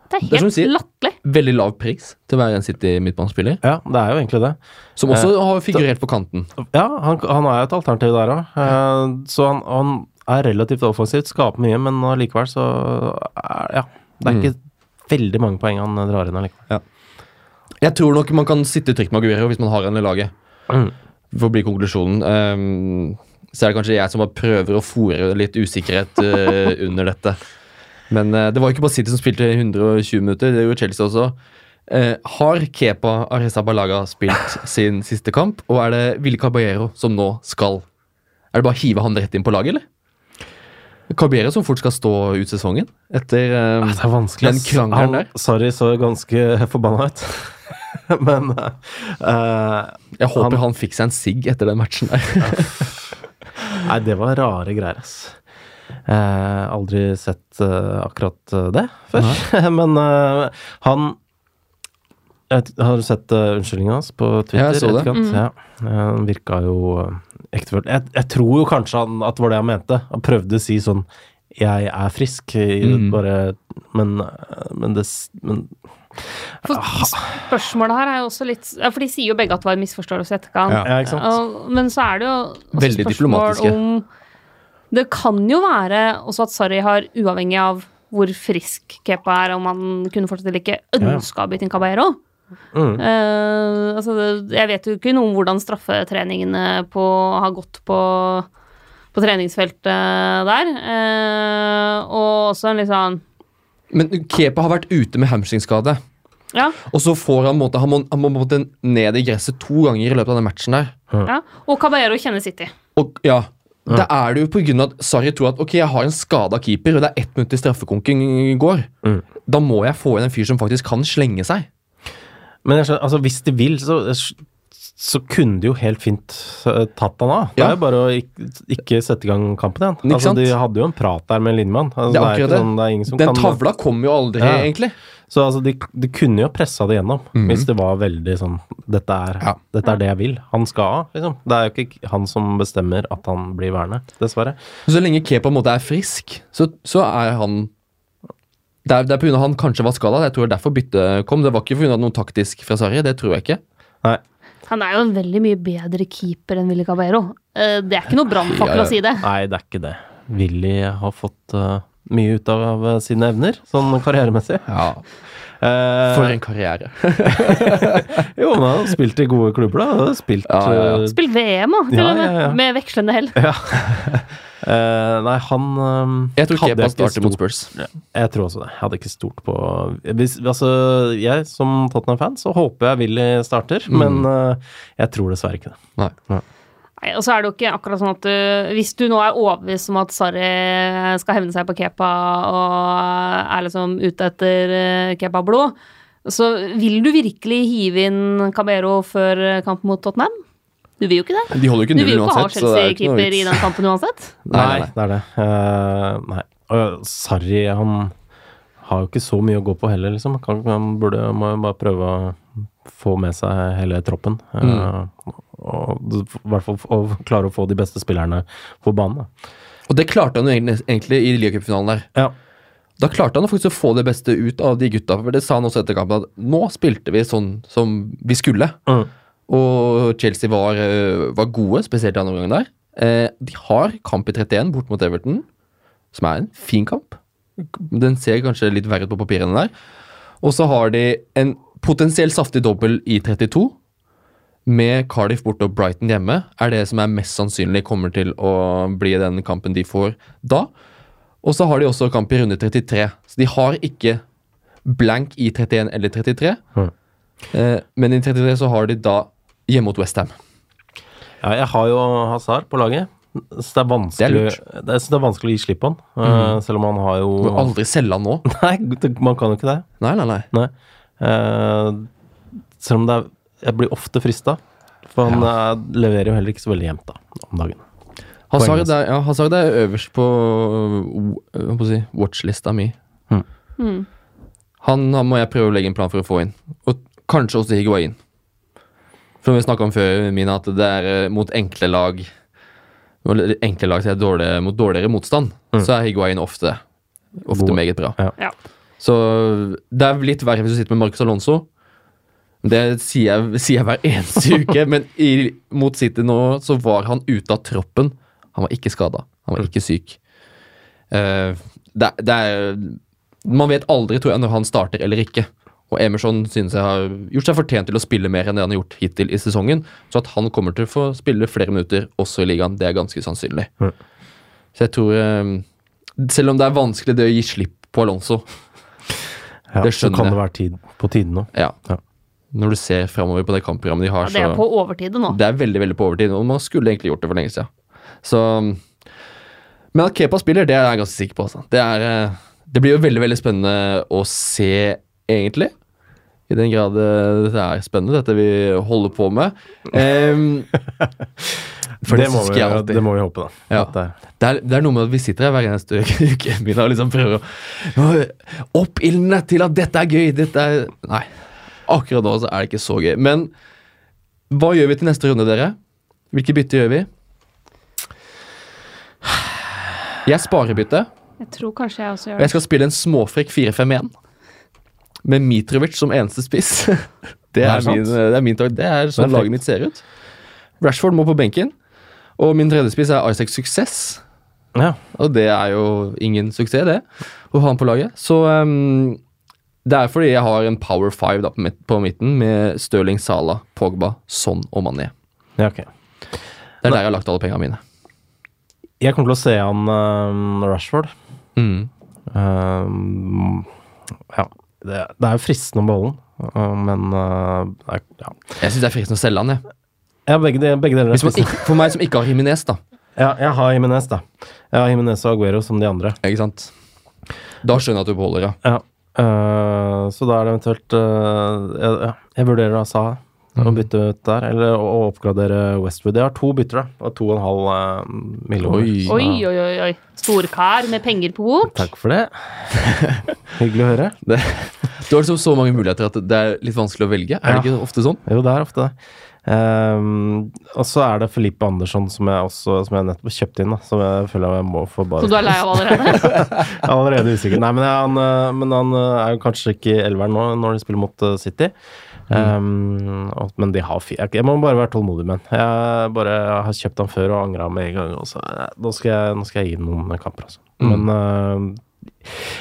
Det er Det er som helt du sier. latterlig. Veldig lav pris til å være en City-midtbanespiller. Ja, det er jo egentlig det. Som også har figurert på kanten. Ja, han, han er jo et alternativ der òg. så han, han er relativt offensivt, skaper mye, men allikevel så er, Ja. Det er Mm. ikke veldig mange poeng han drar inn allikevel. Jeg tror nok man kan sitte trygt med Aguero hvis man har han i laget. Mm. For å bli konklusjonen. Ehm, så er det kanskje jeg som bare prøver å fòre litt usikkerhet uh, under dette. Men uh, det var ikke bare City som spilte 120 minutter, det gjorde Chelsea også. Uh, har Kepa Arrizabalaga spilt sin siste kamp, og er det Ville Caballero som nå skal Er det bare å hive han rett inn på laget, eller? Caballero som fort skal stå ut sesongen etter eh, Det er vanskelig. Den krangelen der. Sorry, så ganske forbanna ut. men uh, Jeg håper Han- han, fikk seg en sigg etter den matchen der. Nei, det var rare greier, ass. Eh, aldri sett eh, akkurat eh, det før. Men eh, han jeg Har du sett uh, unnskyldninga hans på Twitter? Ja, jeg så det. Mm. Ja, Han virka jo uh, ektefølt. Jeg, jeg tror jo kanskje han, at det var det han mente. Han prøvde å si sånn Jeg er frisk, Mm. bare Men, men det men, For spørsmålet her er jo også litt ja, For de sier jo begge at det var en misforståelse i etterkant. Ja. Men så er det jo også Veldig spørsmål. Om, det kan jo være også at Sarri har, uavhengig av hvor frisk Kepa er, om han kunne fortsatt eller ikke, ønska å bytte inn Caballero. mm. Uh, altså, jeg vet jo ikke noe om hvordan straffetreningene på, har gått på, på treningsfeltet der. Uh, og også en litt sånn Men Kepa har vært ute med hamstringskade. Ja. Og så får han, måtte, han, må, han må måte ned i gresset to ganger i løpet av den matchen der. ja. Og Caballero kjenner City. Og ja, Da er det jo av at Sarri tror at ok, jeg har en skada keeper, og det er ett minutt til straffekonken går. Mm. Da må jeg få inn en fyr som faktisk kan slenge seg. Men skjønner, altså, hvis de vil, så så kunne de jo helt fint eh, tatt han av. Det Ja. er jo bare å ikke, ikke sette i gang kampen igjen. Altså, de hadde jo en prat der med Lindemann. Altså, Det er det, er akkurat det. sånn, det er Den kan tavla kom jo aldri, Ja. egentlig. Så altså, de, de kunne jo pressa det gjennom Mhm. hvis det var veldig sånn dette er, Ja. dette er det jeg vil. Han skal av, liksom. Det er jo ikke han som bestemmer at han blir værende, dessverre. Så lenge K på en måte er frisk, så, så er han Det er, det er pga. han kanskje var skada. Jeg tror det er derfor byttet kom. Det var ikke pga. noe taktisk fra Sarri. Det tror jeg ikke. Nei. Han er jo en veldig mye bedre keeper enn Willy Caballero. Eh, Det er ikke noe brannfakkel Ja, ja. å si det. Nei, det er ikke det. Willy har fått eh, mye ut av eh, sine evner, sånn karrieremessig. Ja, Eh, For en karriere. Jo, men han har spilt i gode klubber, da. Han har Spilt Ja, ja, ja. eh, Spilt VM da, til Ja, og med. ja, ja. Med vekslende hell. uh, Nei, han um, Jeg tror ikke Kepa starter mot Spurs. Jeg tror også det. Jeg hadde ikke stort på hvis, Altså, jeg som Tottenham-fan, så håper jeg Willy starter, Mm. men uh, jeg tror dessverre ikke det. Nei. Nei, og så er det jo ikke akkurat sånn at du Hvis du nå er overbevist om at Sarri skal hevne seg på Kepa og er liksom ute etter eh, Kepa-blod, så vil du virkelig hive inn Cabero før kamp mot Tottenham? Du vil jo ikke det. De holder jo ikke Du vil jo ikke ha uansett. er Chelsea-keeper i den kampen uansett. Nei, nei, nei. det er det. Uh, nei. Uh, Sarri, han har jo ikke så mye å gå på heller, liksom. Han, han burde må jo bare prøve å få med seg hele troppen. Uh, Mm. Og i hvert fall å klare å få de beste spillerne på banen. Og det klarte han jo egentlig, i ligacupfinalen der. Ja. Da klarte han faktisk å få det beste ut av de gutta. For det sa han også etter kampen, at nå spilte vi sånn som vi skulle. Mm. Og Chelsea var, eh, var gode, spesielt i andre omgang der. Eh, de har kamp i 31 bort mot Everton, som er en fin kamp. Den ser kanskje litt verre ut på papirene der. Og så har de en potensielt saftig dobbel i 32. Med Cardiff borte og Brighton hjemme er det som er mest sannsynlig kommer til å bli den kampen de får da. Og så har de også kamp i runde 33. Så de har ikke blank i 31 eller 33. Mm. Eh, men i 33 så har de da hjemme mot Westham. Ja, jeg har jo Hazard på laget. Så det er vanskelig, Det er det er, det er vanskelig å gi slipp på han. eh, selv om han har jo Du må aldri selge han nå. Nei, man kan jo ikke det. Nei, nei, nei. Nei. Uh, selv om det er Jeg blir ofte frista. For han ja. leverer jo heller ikke så veldig jevnt da, om dagen. Hazard er, ja, Hazard er øverst på, uh, hva på si, watchlista mi. Mm. Han, han må jeg prøve å legge en plan for å få inn. Og kanskje også Higuain. For vi snakka om før, Mina, at det er eh, mot enkle lag Enkle lag så er det dårlig, mot dårligere motstand, så er Higuain ofte, ofte God. meget bra. Ja. Ja. Så det er litt verre hvis du sitter med Marcus Alonso. Det sier jeg, sier jeg hver eneste uke, men i, mot City nå så var han ute av troppen. Han var ikke skada, han var ikke syk. Uh, det, det er Man vet aldri, tror jeg, når han starter eller ikke. Og Emerson synes jeg har gjort seg fortjent til å spille mer enn det han har gjort hittil i sesongen. Så at han kommer til å få spille flere minutter også i ligaen, det er ganske sannsynlig. Mm. Så jeg tror eh, Selv om det er vanskelig det å gi slipp på Alonso, Ja, Det så kan det være tid, på tide nå. ja. Ja. Når du ser framover på det kampprogrammet de Ja, har, det er så på overtid nå. Det er veldig veldig på overtid, og man skulle egentlig gjort det for lenge siden. Så Men at Kepa spiller, det er jeg ganske sikker på. Altså. Det, er, eh, det blir jo veldig veldig spennende å se, egentlig. I den grad eh, det er spennende, dette vi holder på med. Um, for det, det, må vi, det må vi håpe, da. Ja. Det er- Det er, er noe med at vi sitter her hver eneste uke og liksom prøver å Oppildne til at dette er gøy. Dette er Nei. Akkurat nå så er det ikke så gøy. Men hva gjør vi til neste runde, dere? Hvilke bytte gjør vi? Jeg sparer bytte. Jeg tror kanskje jeg også Og gjør jeg skal spille en småfrekk 4-5-1. Med Mitrovic som eneste spiss. Det Er det min, det er min tak- Det er sånn laget mitt ser ut. Rashford må på benken. Og min tredje spiss er Isaac Success. Ja. Og det er jo ingen suksess, det, å ha han på laget. Så ehm, det er fordi jeg har en power five da, på, midten med Stirling, Sala, Pogba, Son og Mané. ja, okay. Det er der jeg har lagt alle pengene mine. Jeg kommer til å se han uh, Rashford. Mm. Um, ja. Det, det er jo fristende å beholde den, uh, men uh, er- ja. Jeg syns det er fristende å selge han, jeg. ja, begge, de, begge deler er ikke, for meg som ikke har Himinez, da. Ja, jeg har Jimenez, da. Jeg har Jimenez og Aguero som de andre. Ikke sant? Da skjønner jeg at du beholder, ja. Ja. Uh, så da er det eventuelt uh, jeg, ja, jeg vurderer da Saha. å bytte ut der, eller å, å oppgradere Westwood. Jeg har to bytter, da. Og to og en halv uh, millioner. Oi. Oi, oi, oi. oi. Storkar med penger på bok. Takk for det. Hyggelig å høre. Det, du har liksom så mange muligheter at det er litt vanskelig å velge. Er det ikke ofte sånn? Jo, det er ofte det. Ehm, og så er det Felipe Andersson, som jeg også Som jeg nettopp kjøpte inn, da. Som jeg føler jeg må få bare Så du er lei av allerede? Er allerede usikker. Nei, men, jeg, han, eh, men han eh, er jo kanskje ikke i elveren nå når de spiller mot eh, City. Um, og- men de har fire Jeg jeg må bare være tålmodig med han. Jeg bare har kjøpt han før og angra med en gang. Og så, eh, nå, skal jeg, nå skal jeg gi ham noen kamper, altså. Men uh,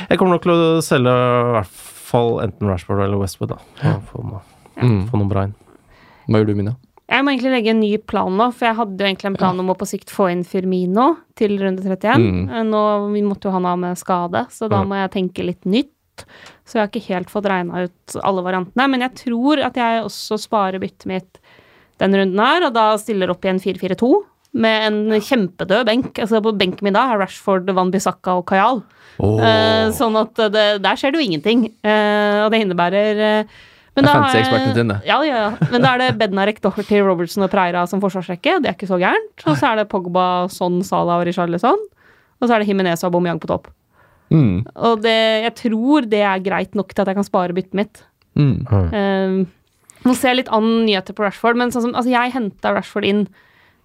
jeg kommer nok til å selge i hvert fall enten Rashford eller Westwood, da. Få, noe, Mm. få noe bra inn. Hva gjør du, Mina? Jeg må egentlig legge en ny plan nå, for jeg hadde jo egentlig en plan om å på sikt få inn Firmino til runde 31. Mm. Eh, Nå vi måtte jo han av med skade, så da Mm. må jeg tenke litt nytt. Så jeg har ikke helt fått regna ut alle variantene. Men jeg tror at jeg også sparer byttet mitt den runden her, og da stiller opp i en 4-4-2 med en kjempedød benk. Altså På benken min da er Rashford, Van Bissaka og Kajal. Eh, sånn at det, der skjer det jo ingenting. Eh, og det innebærer eh, men da, er. Ja, ja, ja. Men da er det Bednarek, Doherty, Robertson og Preira som forsvarsrekke. Det er ikke så gærent. Og så er det Pogba, Son, Salah og Richarlison. Og så er det Jimenez og Aubameyang på topp. Mm. Og det, jeg tror det er greit nok til at jeg kan spare byttet mitt. Mm. Eh, nå ser jeg litt an nyheter på Rashford, men sånn som, altså jeg henta Rashford inn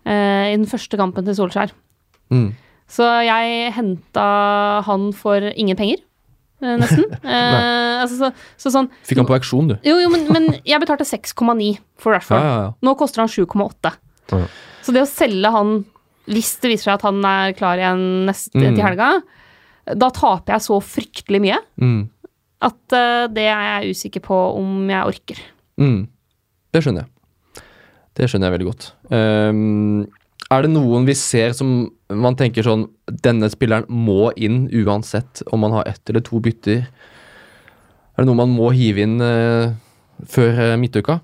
uh, i den første kampen til Solskjær. Mm. Så jeg henta han for ingen penger, nesten. Eh, altså, så, så sånn Fikk han på auksjon, du. Jo, jo, men, men jeg betalte 6,9 for Rashford. ja, ja. Nå koster han 7,8. Ja. Så det å selge han hvis det viser seg at han er klar igjen neste Mm. til helga, da taper jeg så fryktelig mye Mm. at uh, det er jeg usikker på om jeg orker. Mm. Det skjønner jeg. Det skjønner jeg veldig godt. Ehm, er det noen vi ser som man tenker sånn Denne spilleren må inn uansett om man har ett eller to bytter? Er det noe man må hive inn uh, før eh, midtuka?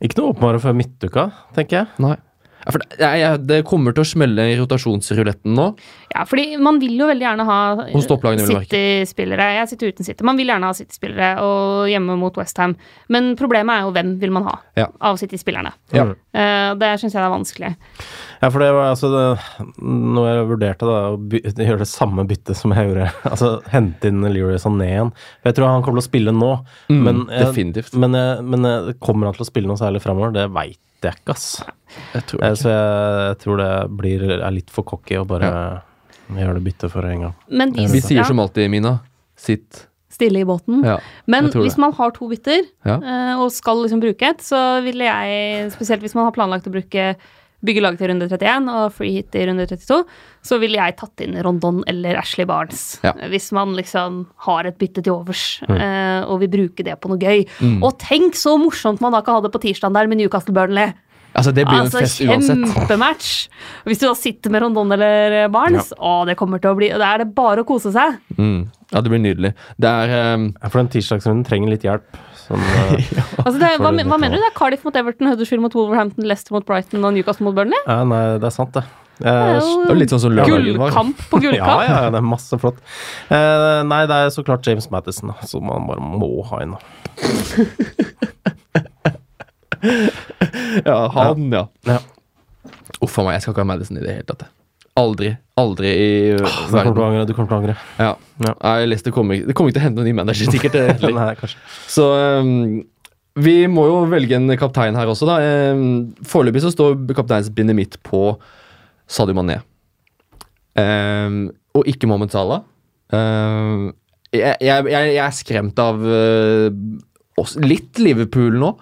Ikke noe åpenbare før midtuka, tenker jeg. Nei. Ja, for det, jeg, det kommer til å smelle i rotasjonsruletten nå. Ja, fordi man vil jo veldig gjerne ha. City-spillere. Jeg sitter uten City. Man vil gjerne ha City-spillere og hjemme mot Westham. Men problemet er jo hvem vil man ha Ja. av City-spillerne. Ja. Eh, det syns jeg er vanskelig. Ja, for det var altså det, Når jeg vurderte da å gjøre det samme byttet som jeg gjorde Altså hente inn Leroy Sané igjen Jeg tror han kommer til å spille nå, Mm, men, jeg, definitivt. men, jeg, men kommer han til å spille noe særlig framover? Det veit jeg ikke, ass. Jeg tror ikke. Så jeg, jeg tror det blir, er litt for cocky å bare gjøre det byttet for en gang. Men de, Vi sier ja, som alltid, Mina. Sitt. stille i båten. Ja. Men hvis man har to bytter Ja. eh, og skal liksom bruke et, så ville jeg, spesielt hvis man har planlagt å bruke bygge lag til runde 31 og free hit i runde 32, så ville jeg tatt inn Rondon eller Ashley Barnes. Ja. Hvis man liksom har et bytte til overs eh, og vil bruke det på noe gøy. Mm. Og tenk så morsomt man da kan ha det på tirsdag der med Newcastle Burnley! Altså, det blir jo en Altså, fest uansett. kjempematch! Hvis du da sitter med Rondon eller Barnes, å, det kommer til å bli Da er det bare å kose seg. Mm. Ja, det blir nydelig. Det er um... For den tirsdagsrunden trenger litt hjelp. Sånn, ja. Altså det, hva, hva mener du? Det er Cardiff mot Everton, Huddersfield mot Wolverhampton, Leicester mot Brighton og Newcastle mot Burnley? ja, nei, det er sant, det. Det Eh, er jo litt sånn som gullkamp på ja, gullkamp. ja, ja, det er masse flott. Eh, nei, det er så klart James Madison, da, som man bare må ha inn. Ja, han, ja. Ja. Uff a meg, jeg skal ikke ha Madison i det hele tatt. Jeg. Aldri. Aldri i Du kommer til å angre. Du kommer til å angre. Ja. Ja. Leicester kommer Det kommer ikke til å hente noen ny manager, sikkert. Nei, kanskje. Så um, vi må jo velge en kaptein her også, da. Um, Foreløpig så står kapteinsbindet mitt på Sadio Mané. Um, og ikke Mohammed Salah. Um, jeg, jeg, jeg, jeg er skremt av uh, litt Liverpool nå.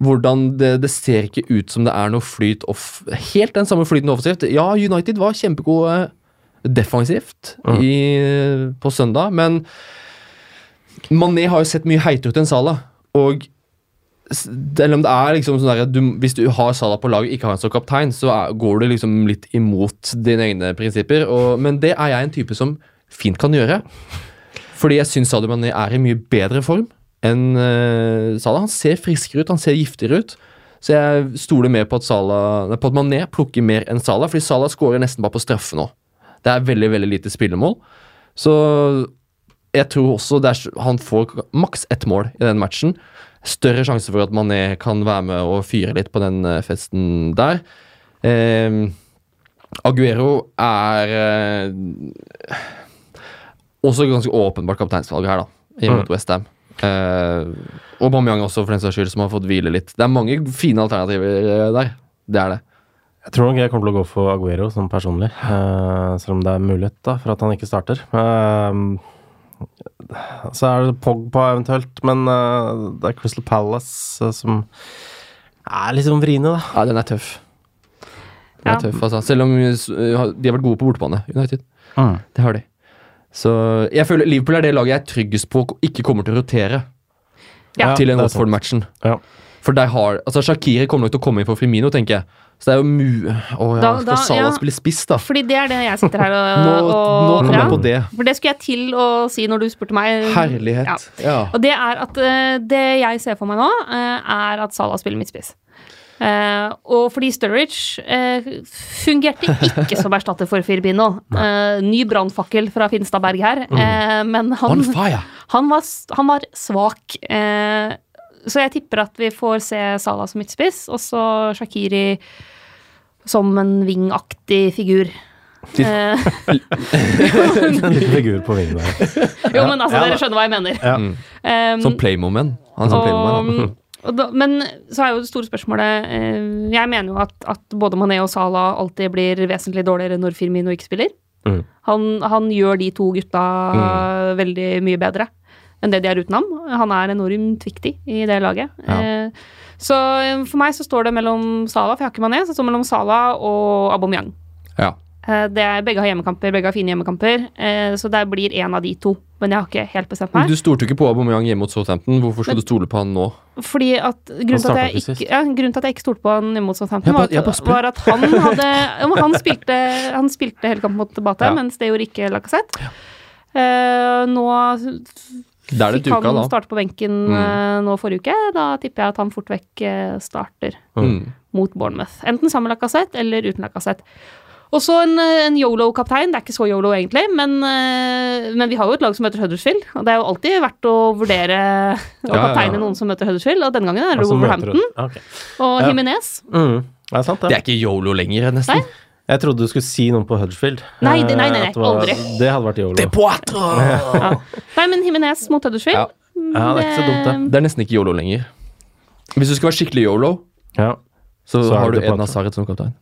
Hvordan det, det ser ikke ut som det er noe flyt off, Helt den samme flyten offensivt. Ja, United var kjempegode defensivt Mm. i, på søndag, men Mané har jo sett mye heitere ut enn Salah. Og selv om det er liksom sånn der, du, Hvis du har Salah på laget, ikke har han som kaptein, så er, går du liksom litt imot dine egne prinsipper. Og, men det er jeg en type som fint kan gjøre. Fordi jeg syns Sadio Mané er i mye bedre form enn eh, Salah. Han ser friskere ut, han ser giftigere ut. Så jeg stoler mer på at, Salah, på at Mané plukker mer enn Salah, fordi Salah skårer nesten bare på straffe nå. Det er veldig veldig lite spillemål. Så jeg tror også er, han får maks ett mål i den matchen. større sjanse for at Mané kan være med og fyre litt på den eh, festen der. Eh, Aguero er eh, også ganske åpenbart kapteinsvalget her, da, i mot Mm. Westham. Eh, og Aubameyang også, for den saks skyld, som har fått hvile litt. Det er mange fine alternativer eh, der. Det er det. Jeg tror nok jeg kommer til å gå for Aguero sånn personlig, eh, selv om det er mulighet da, for at han ikke starter. Eh, så er det Pogba eventuelt, men eh, det er Crystal Palace eh, som er litt sånn vriene, da. Ja, den er tøff. Den er tøff, altså. Selv om uh, de har vært gode på bortebane, United. Det har de. Så jeg føler Liverpool er det laget jeg er tryggest på ikke kommer til å rotere Ja. til den. Watford-matchen. Ja. For de har Altså, Shakiri kommer nok til å komme inn for Frimino, tenker jeg. Så det er jo mu... Å ja, Da- skal da- Salah ja. spille spiss, da? Fordi det er det jeg sitter her og, Nå, nå kom ja. jeg på det. For det skulle jeg til å si når du spurte meg. Herlighet. Ja. Ja. Og det er at eh, det jeg ser for meg nå, eh, er at Salah spiller midtspiss. Eh, og fordi Sturridge uh, fungerte ikke som erstatter for Firmino. Uh, ny brannfakkel fra Finstadberg her, eh, men han, han, var, han var svak. Eh, så jeg tipper at vi får se Salah som midtspiss, og så Shakiri som en vingaktig figur. Eh, En liten figur på vingen der. jo, men altså, Ja, dere skjønner hva jeg mener. Ja. Mm. Um, Som playmoment. Han er som Playmoman. Da, men så er jo det store spørsmålet eh, Jeg mener jo at, at både Mané og Salah alltid blir vesentlig dårligere når Firmino ikke spiller. Mm. Han, han gjør de to gutta Mm. veldig mye bedre enn det de er uten ham. Han er enormt viktig i det laget. Ja. Eh, så eh, for meg så står det mellom Salah, for jeg har ikke Mané, så det står mellom Salah og Aubameyang. Ja. Eh, det er, begge har hjemmekamper, begge har fine hjemmekamper, eh, så det blir én av de to. Men jeg har ikke helt bestemt meg. Du stolte ikke på Aubameyang hjemme mot Southampton. Hvorfor skal du stole på han nå? Fordi at grunnen til at, ikke ja, grunnen til at jeg ikke stolte på han mot Southampton, var, at, var at han hadde han, spilte, han spilte hele kampen mot Bata, Ja. mens det gjorde ikke Lacassette. Eh, nå fikk han da. starte på benken Mm. eh, nå forrige uke. Da tipper jeg at han fort vekk eh, starter Mm. mot Bournemouth. Enten sammen med Lacassette eller uten Lacassette. Og så en, eh, en yolo-kaptein. Det er ikke så yolo, egentlig, men, eh, men vi har jo et lag som møter Huddersfield. Og det er jo alltid verdt å vurdere å Ja, ja, ja. noen som møter Huddersfield, og denne gangen er det Altså, Wolverhampton okay. Og Ja. Jimenez. Mm. Det er sant, det. Det er ikke yolo lenger, nesten. Nei. Jeg trodde du skulle si noe på Huddersfield. Nei, det- nei, nei, Eh, nei, var- aldri. Det hadde vært yolo. Ja. Nei, men Jimenez mot Huddersfield. Ja. Ja, det er ikke så dumt, det. Det er nesten ikke yolo lenger. Hvis du skal være skikkelig yolo, Ja. så, Så har du en av Hazard som kaptein.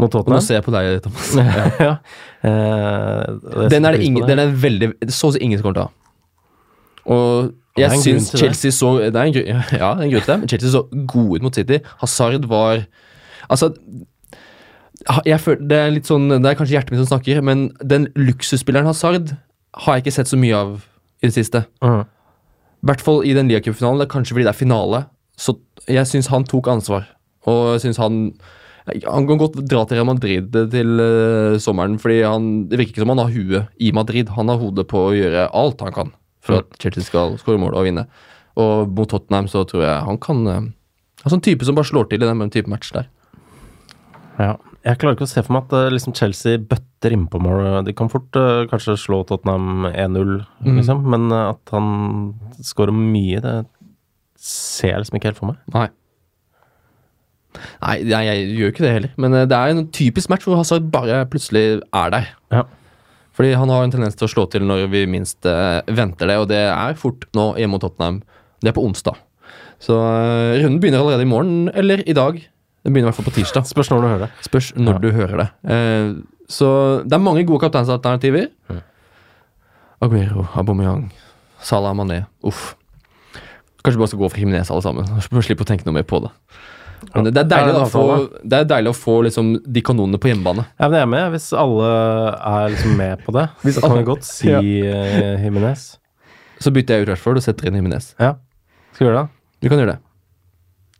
Mot Og nå ser jeg på deg, Thomas. ja. ja. Uh, Den er det ingen, den er veldig Så å si ingen som kommer til å ha. Og jeg syns Chelsea det. Så Det er en grunn, ja, en grunn til det. Men Chelsea så gode ut mot City. Hazard var Altså jeg føler, Det er litt sånn Det er kanskje hjertet mitt som snakker, men den luksusspilleren Hazard har jeg ikke sett så mye av i det siste. I I hvert fall i den Liacupfinalen. Det er kanskje fordi det er finale. Så jeg syns han tok ansvar. Og jeg syns han Han kan godt dra til Real Madrid til uh, sommeren, fordi han, det virker ikke som han har huet i Madrid. Han har hodet på å gjøre alt han kan for at Chelsea skal skåre mål og vinne. Og mot Tottenham så tror jeg han kan uh, En sånn type som bare slår til i den type match der. Ja. Jeg klarer ikke å se for meg at eh, liksom Chelsea bøtter innpå mål. De kan fort uh, kanskje slå Tottenham 1-0, Mm. liksom, men eh, at han skårer mye, det ser jeg liksom ikke helt for meg. Nei. Nei, jeg, gjør ikke det heller. Men eh, det er en typisk match hvor Hazard bare plutselig er der. Ja. Fordi han har en tendens til å slå til når vi minst eh, venter det, og det er fort nå hjemme mot Tottenham. Det er på onsdag. Så eh, runden begynner allerede i morgen, eller i dag. Den begynner i hvert fall på tirsdag. Spørs når du hører det. Spørs når Ja. du hører det. Så det er mange gode kapteinsalternativer. Mm. Aguero, Aubameyang, Salah Mané. Uff. Kanskje bare skal gå for Himnes alle sammen. Slippe å tenke noe mer på det. Men det, er deilig det er å få, det er deilig å få liksom, de kanonene på hjemmebane. Ja, men jeg er med, hvis alle er liksom med på det. Hvis så kan vi godt si Ja. Himinez. Jimenez. Så bytter jeg ut Rashford og setter inn Jimenez. Ja. Skal vi gjøre det? Du kan gjøre det.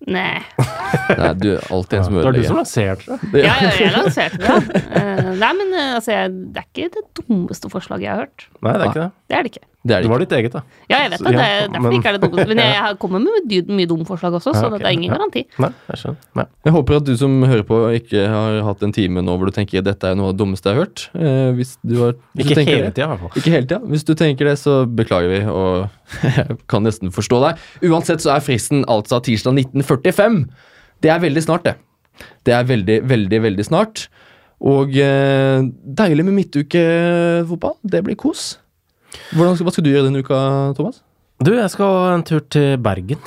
Nei. Nei, du er alltid en som det var du som ødelegger. lanserte det. Ja, ja, jeg lanserte det. ja. Eh, nei, men eh, altså, det er ikke det dummeste forslaget jeg har hørt. Nei, det er ikke det. Det er det ikke. Det er Det det var ditt eget, da. Ja, jeg vet det. det Ja, er derfor men- ikke er det dumt. Men jeg har- kommer med mye dumme forslag også, så Ja, okay. det er ingen Ja. garanti. Nei, jeg skjønner. Nei. Jeg håper at du som hører på, ikke har hatt en time nå hvor du tenker dette er noe av det dummeste jeg har hørt. Eh, hvis du har, hvis Ikke du hele det. tida, i hvert fall. Ikke hele tida. Hvis du tenker det, så beklager vi, og jeg kan nesten forstå deg. Uansett så er fristen altså tirsdag 1945. Det er veldig snart, det. Det er veldig, veldig, veldig snart. Og eh, deilig med midtukefotball. Det blir kos. Hvordan, hva skal du gjøre denne uka, Thomas? Du, jeg skal en tur til Bergen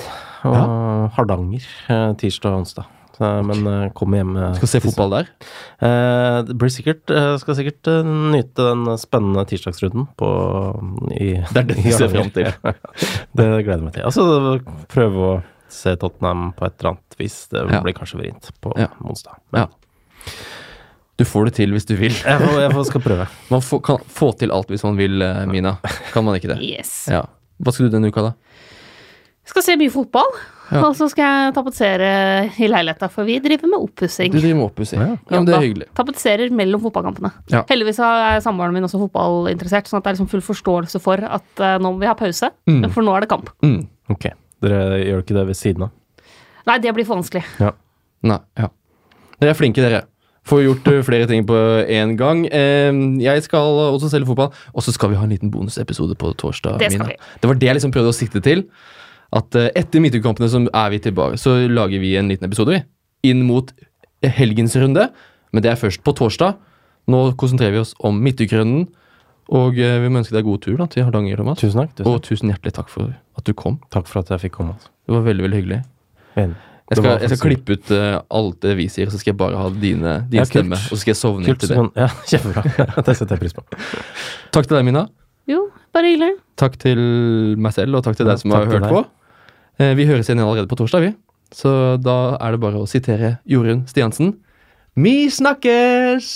og Hardanger eh, tirsdag og onsdag. Men eh, kommer hjem eh, Skal se fotball der? Eh, det blir sikkert eh, Skal sikkert eh, nyte den spennende tirsdagsrunden på i Det er det du ser frem til. det gleder jeg meg til. Altså prøve å se Tottenham på et eller annet vis. Det Ja. blir kanskje vrient på Ja. onsdag. Ja. Du får det til hvis du vil. Jeg, får, jeg får, skal prøve. Man får, kan få til alt hvis man vil, eh, Mina. Kan man ikke det? Yes. Ja. Hva skal du denne uka, da? Skal se mye fotball, Ja. og så skal jeg tapetsere i leiligheta, for vi driver med oppussing. Du driver med oppussing. Ja. Ja, det er hyggelig. Tapetserer mellom fotballkampene. Ja. Heldigvis er samboeren min også fotballinteressert, sånn at det er liksom full forståelse for at eh, nå må vi ha pause, Mm. for nå er det kamp. Mm. Ok. Dere gjør ikke det ved siden av? Nei, det blir for vanskelig. Nei, ja. Dere er flinke, dere. Får gjort eh, flere ting på én gang. Jeg skal også selge fotball, og så skal vi ha en liten bonusepisode på torsdag. Det skal vi. Det var det jeg liksom prøvde å sikte til. At eh, etter midtukampene så er vi tilbake, så lager vi en liten episode vi, inn mot helgens runde. Men det er først på torsdag. Nå konsentrerer vi oss om midtukerunden. Og eh, vi må ønske deg god tur da, til Hardanger, Thomas. Tusen takk. Tusen Og tusen hjertelig takk for at du kom. Takk for at jeg fikk komme. Altså. Det var veldig veldig hyggelig. Enig. Jeg skal, jeg skal klippe ut uh, alt det vi sier, så skal jeg bare ha dine, din Ja, stemme. Og så skal jeg sovne Kult. til det. Sånn, ja, kjempebra. det setter jeg pris på. Takk til deg, Mina. Jo, bare hyggelig. Takk til meg selv, og takk til Ja, deg som har hørt deg. på. Eh, Vi høres igjen allerede på torsdag, vi. Så da er det bare å sitere Jorunn Stiansen. Vi snakkes!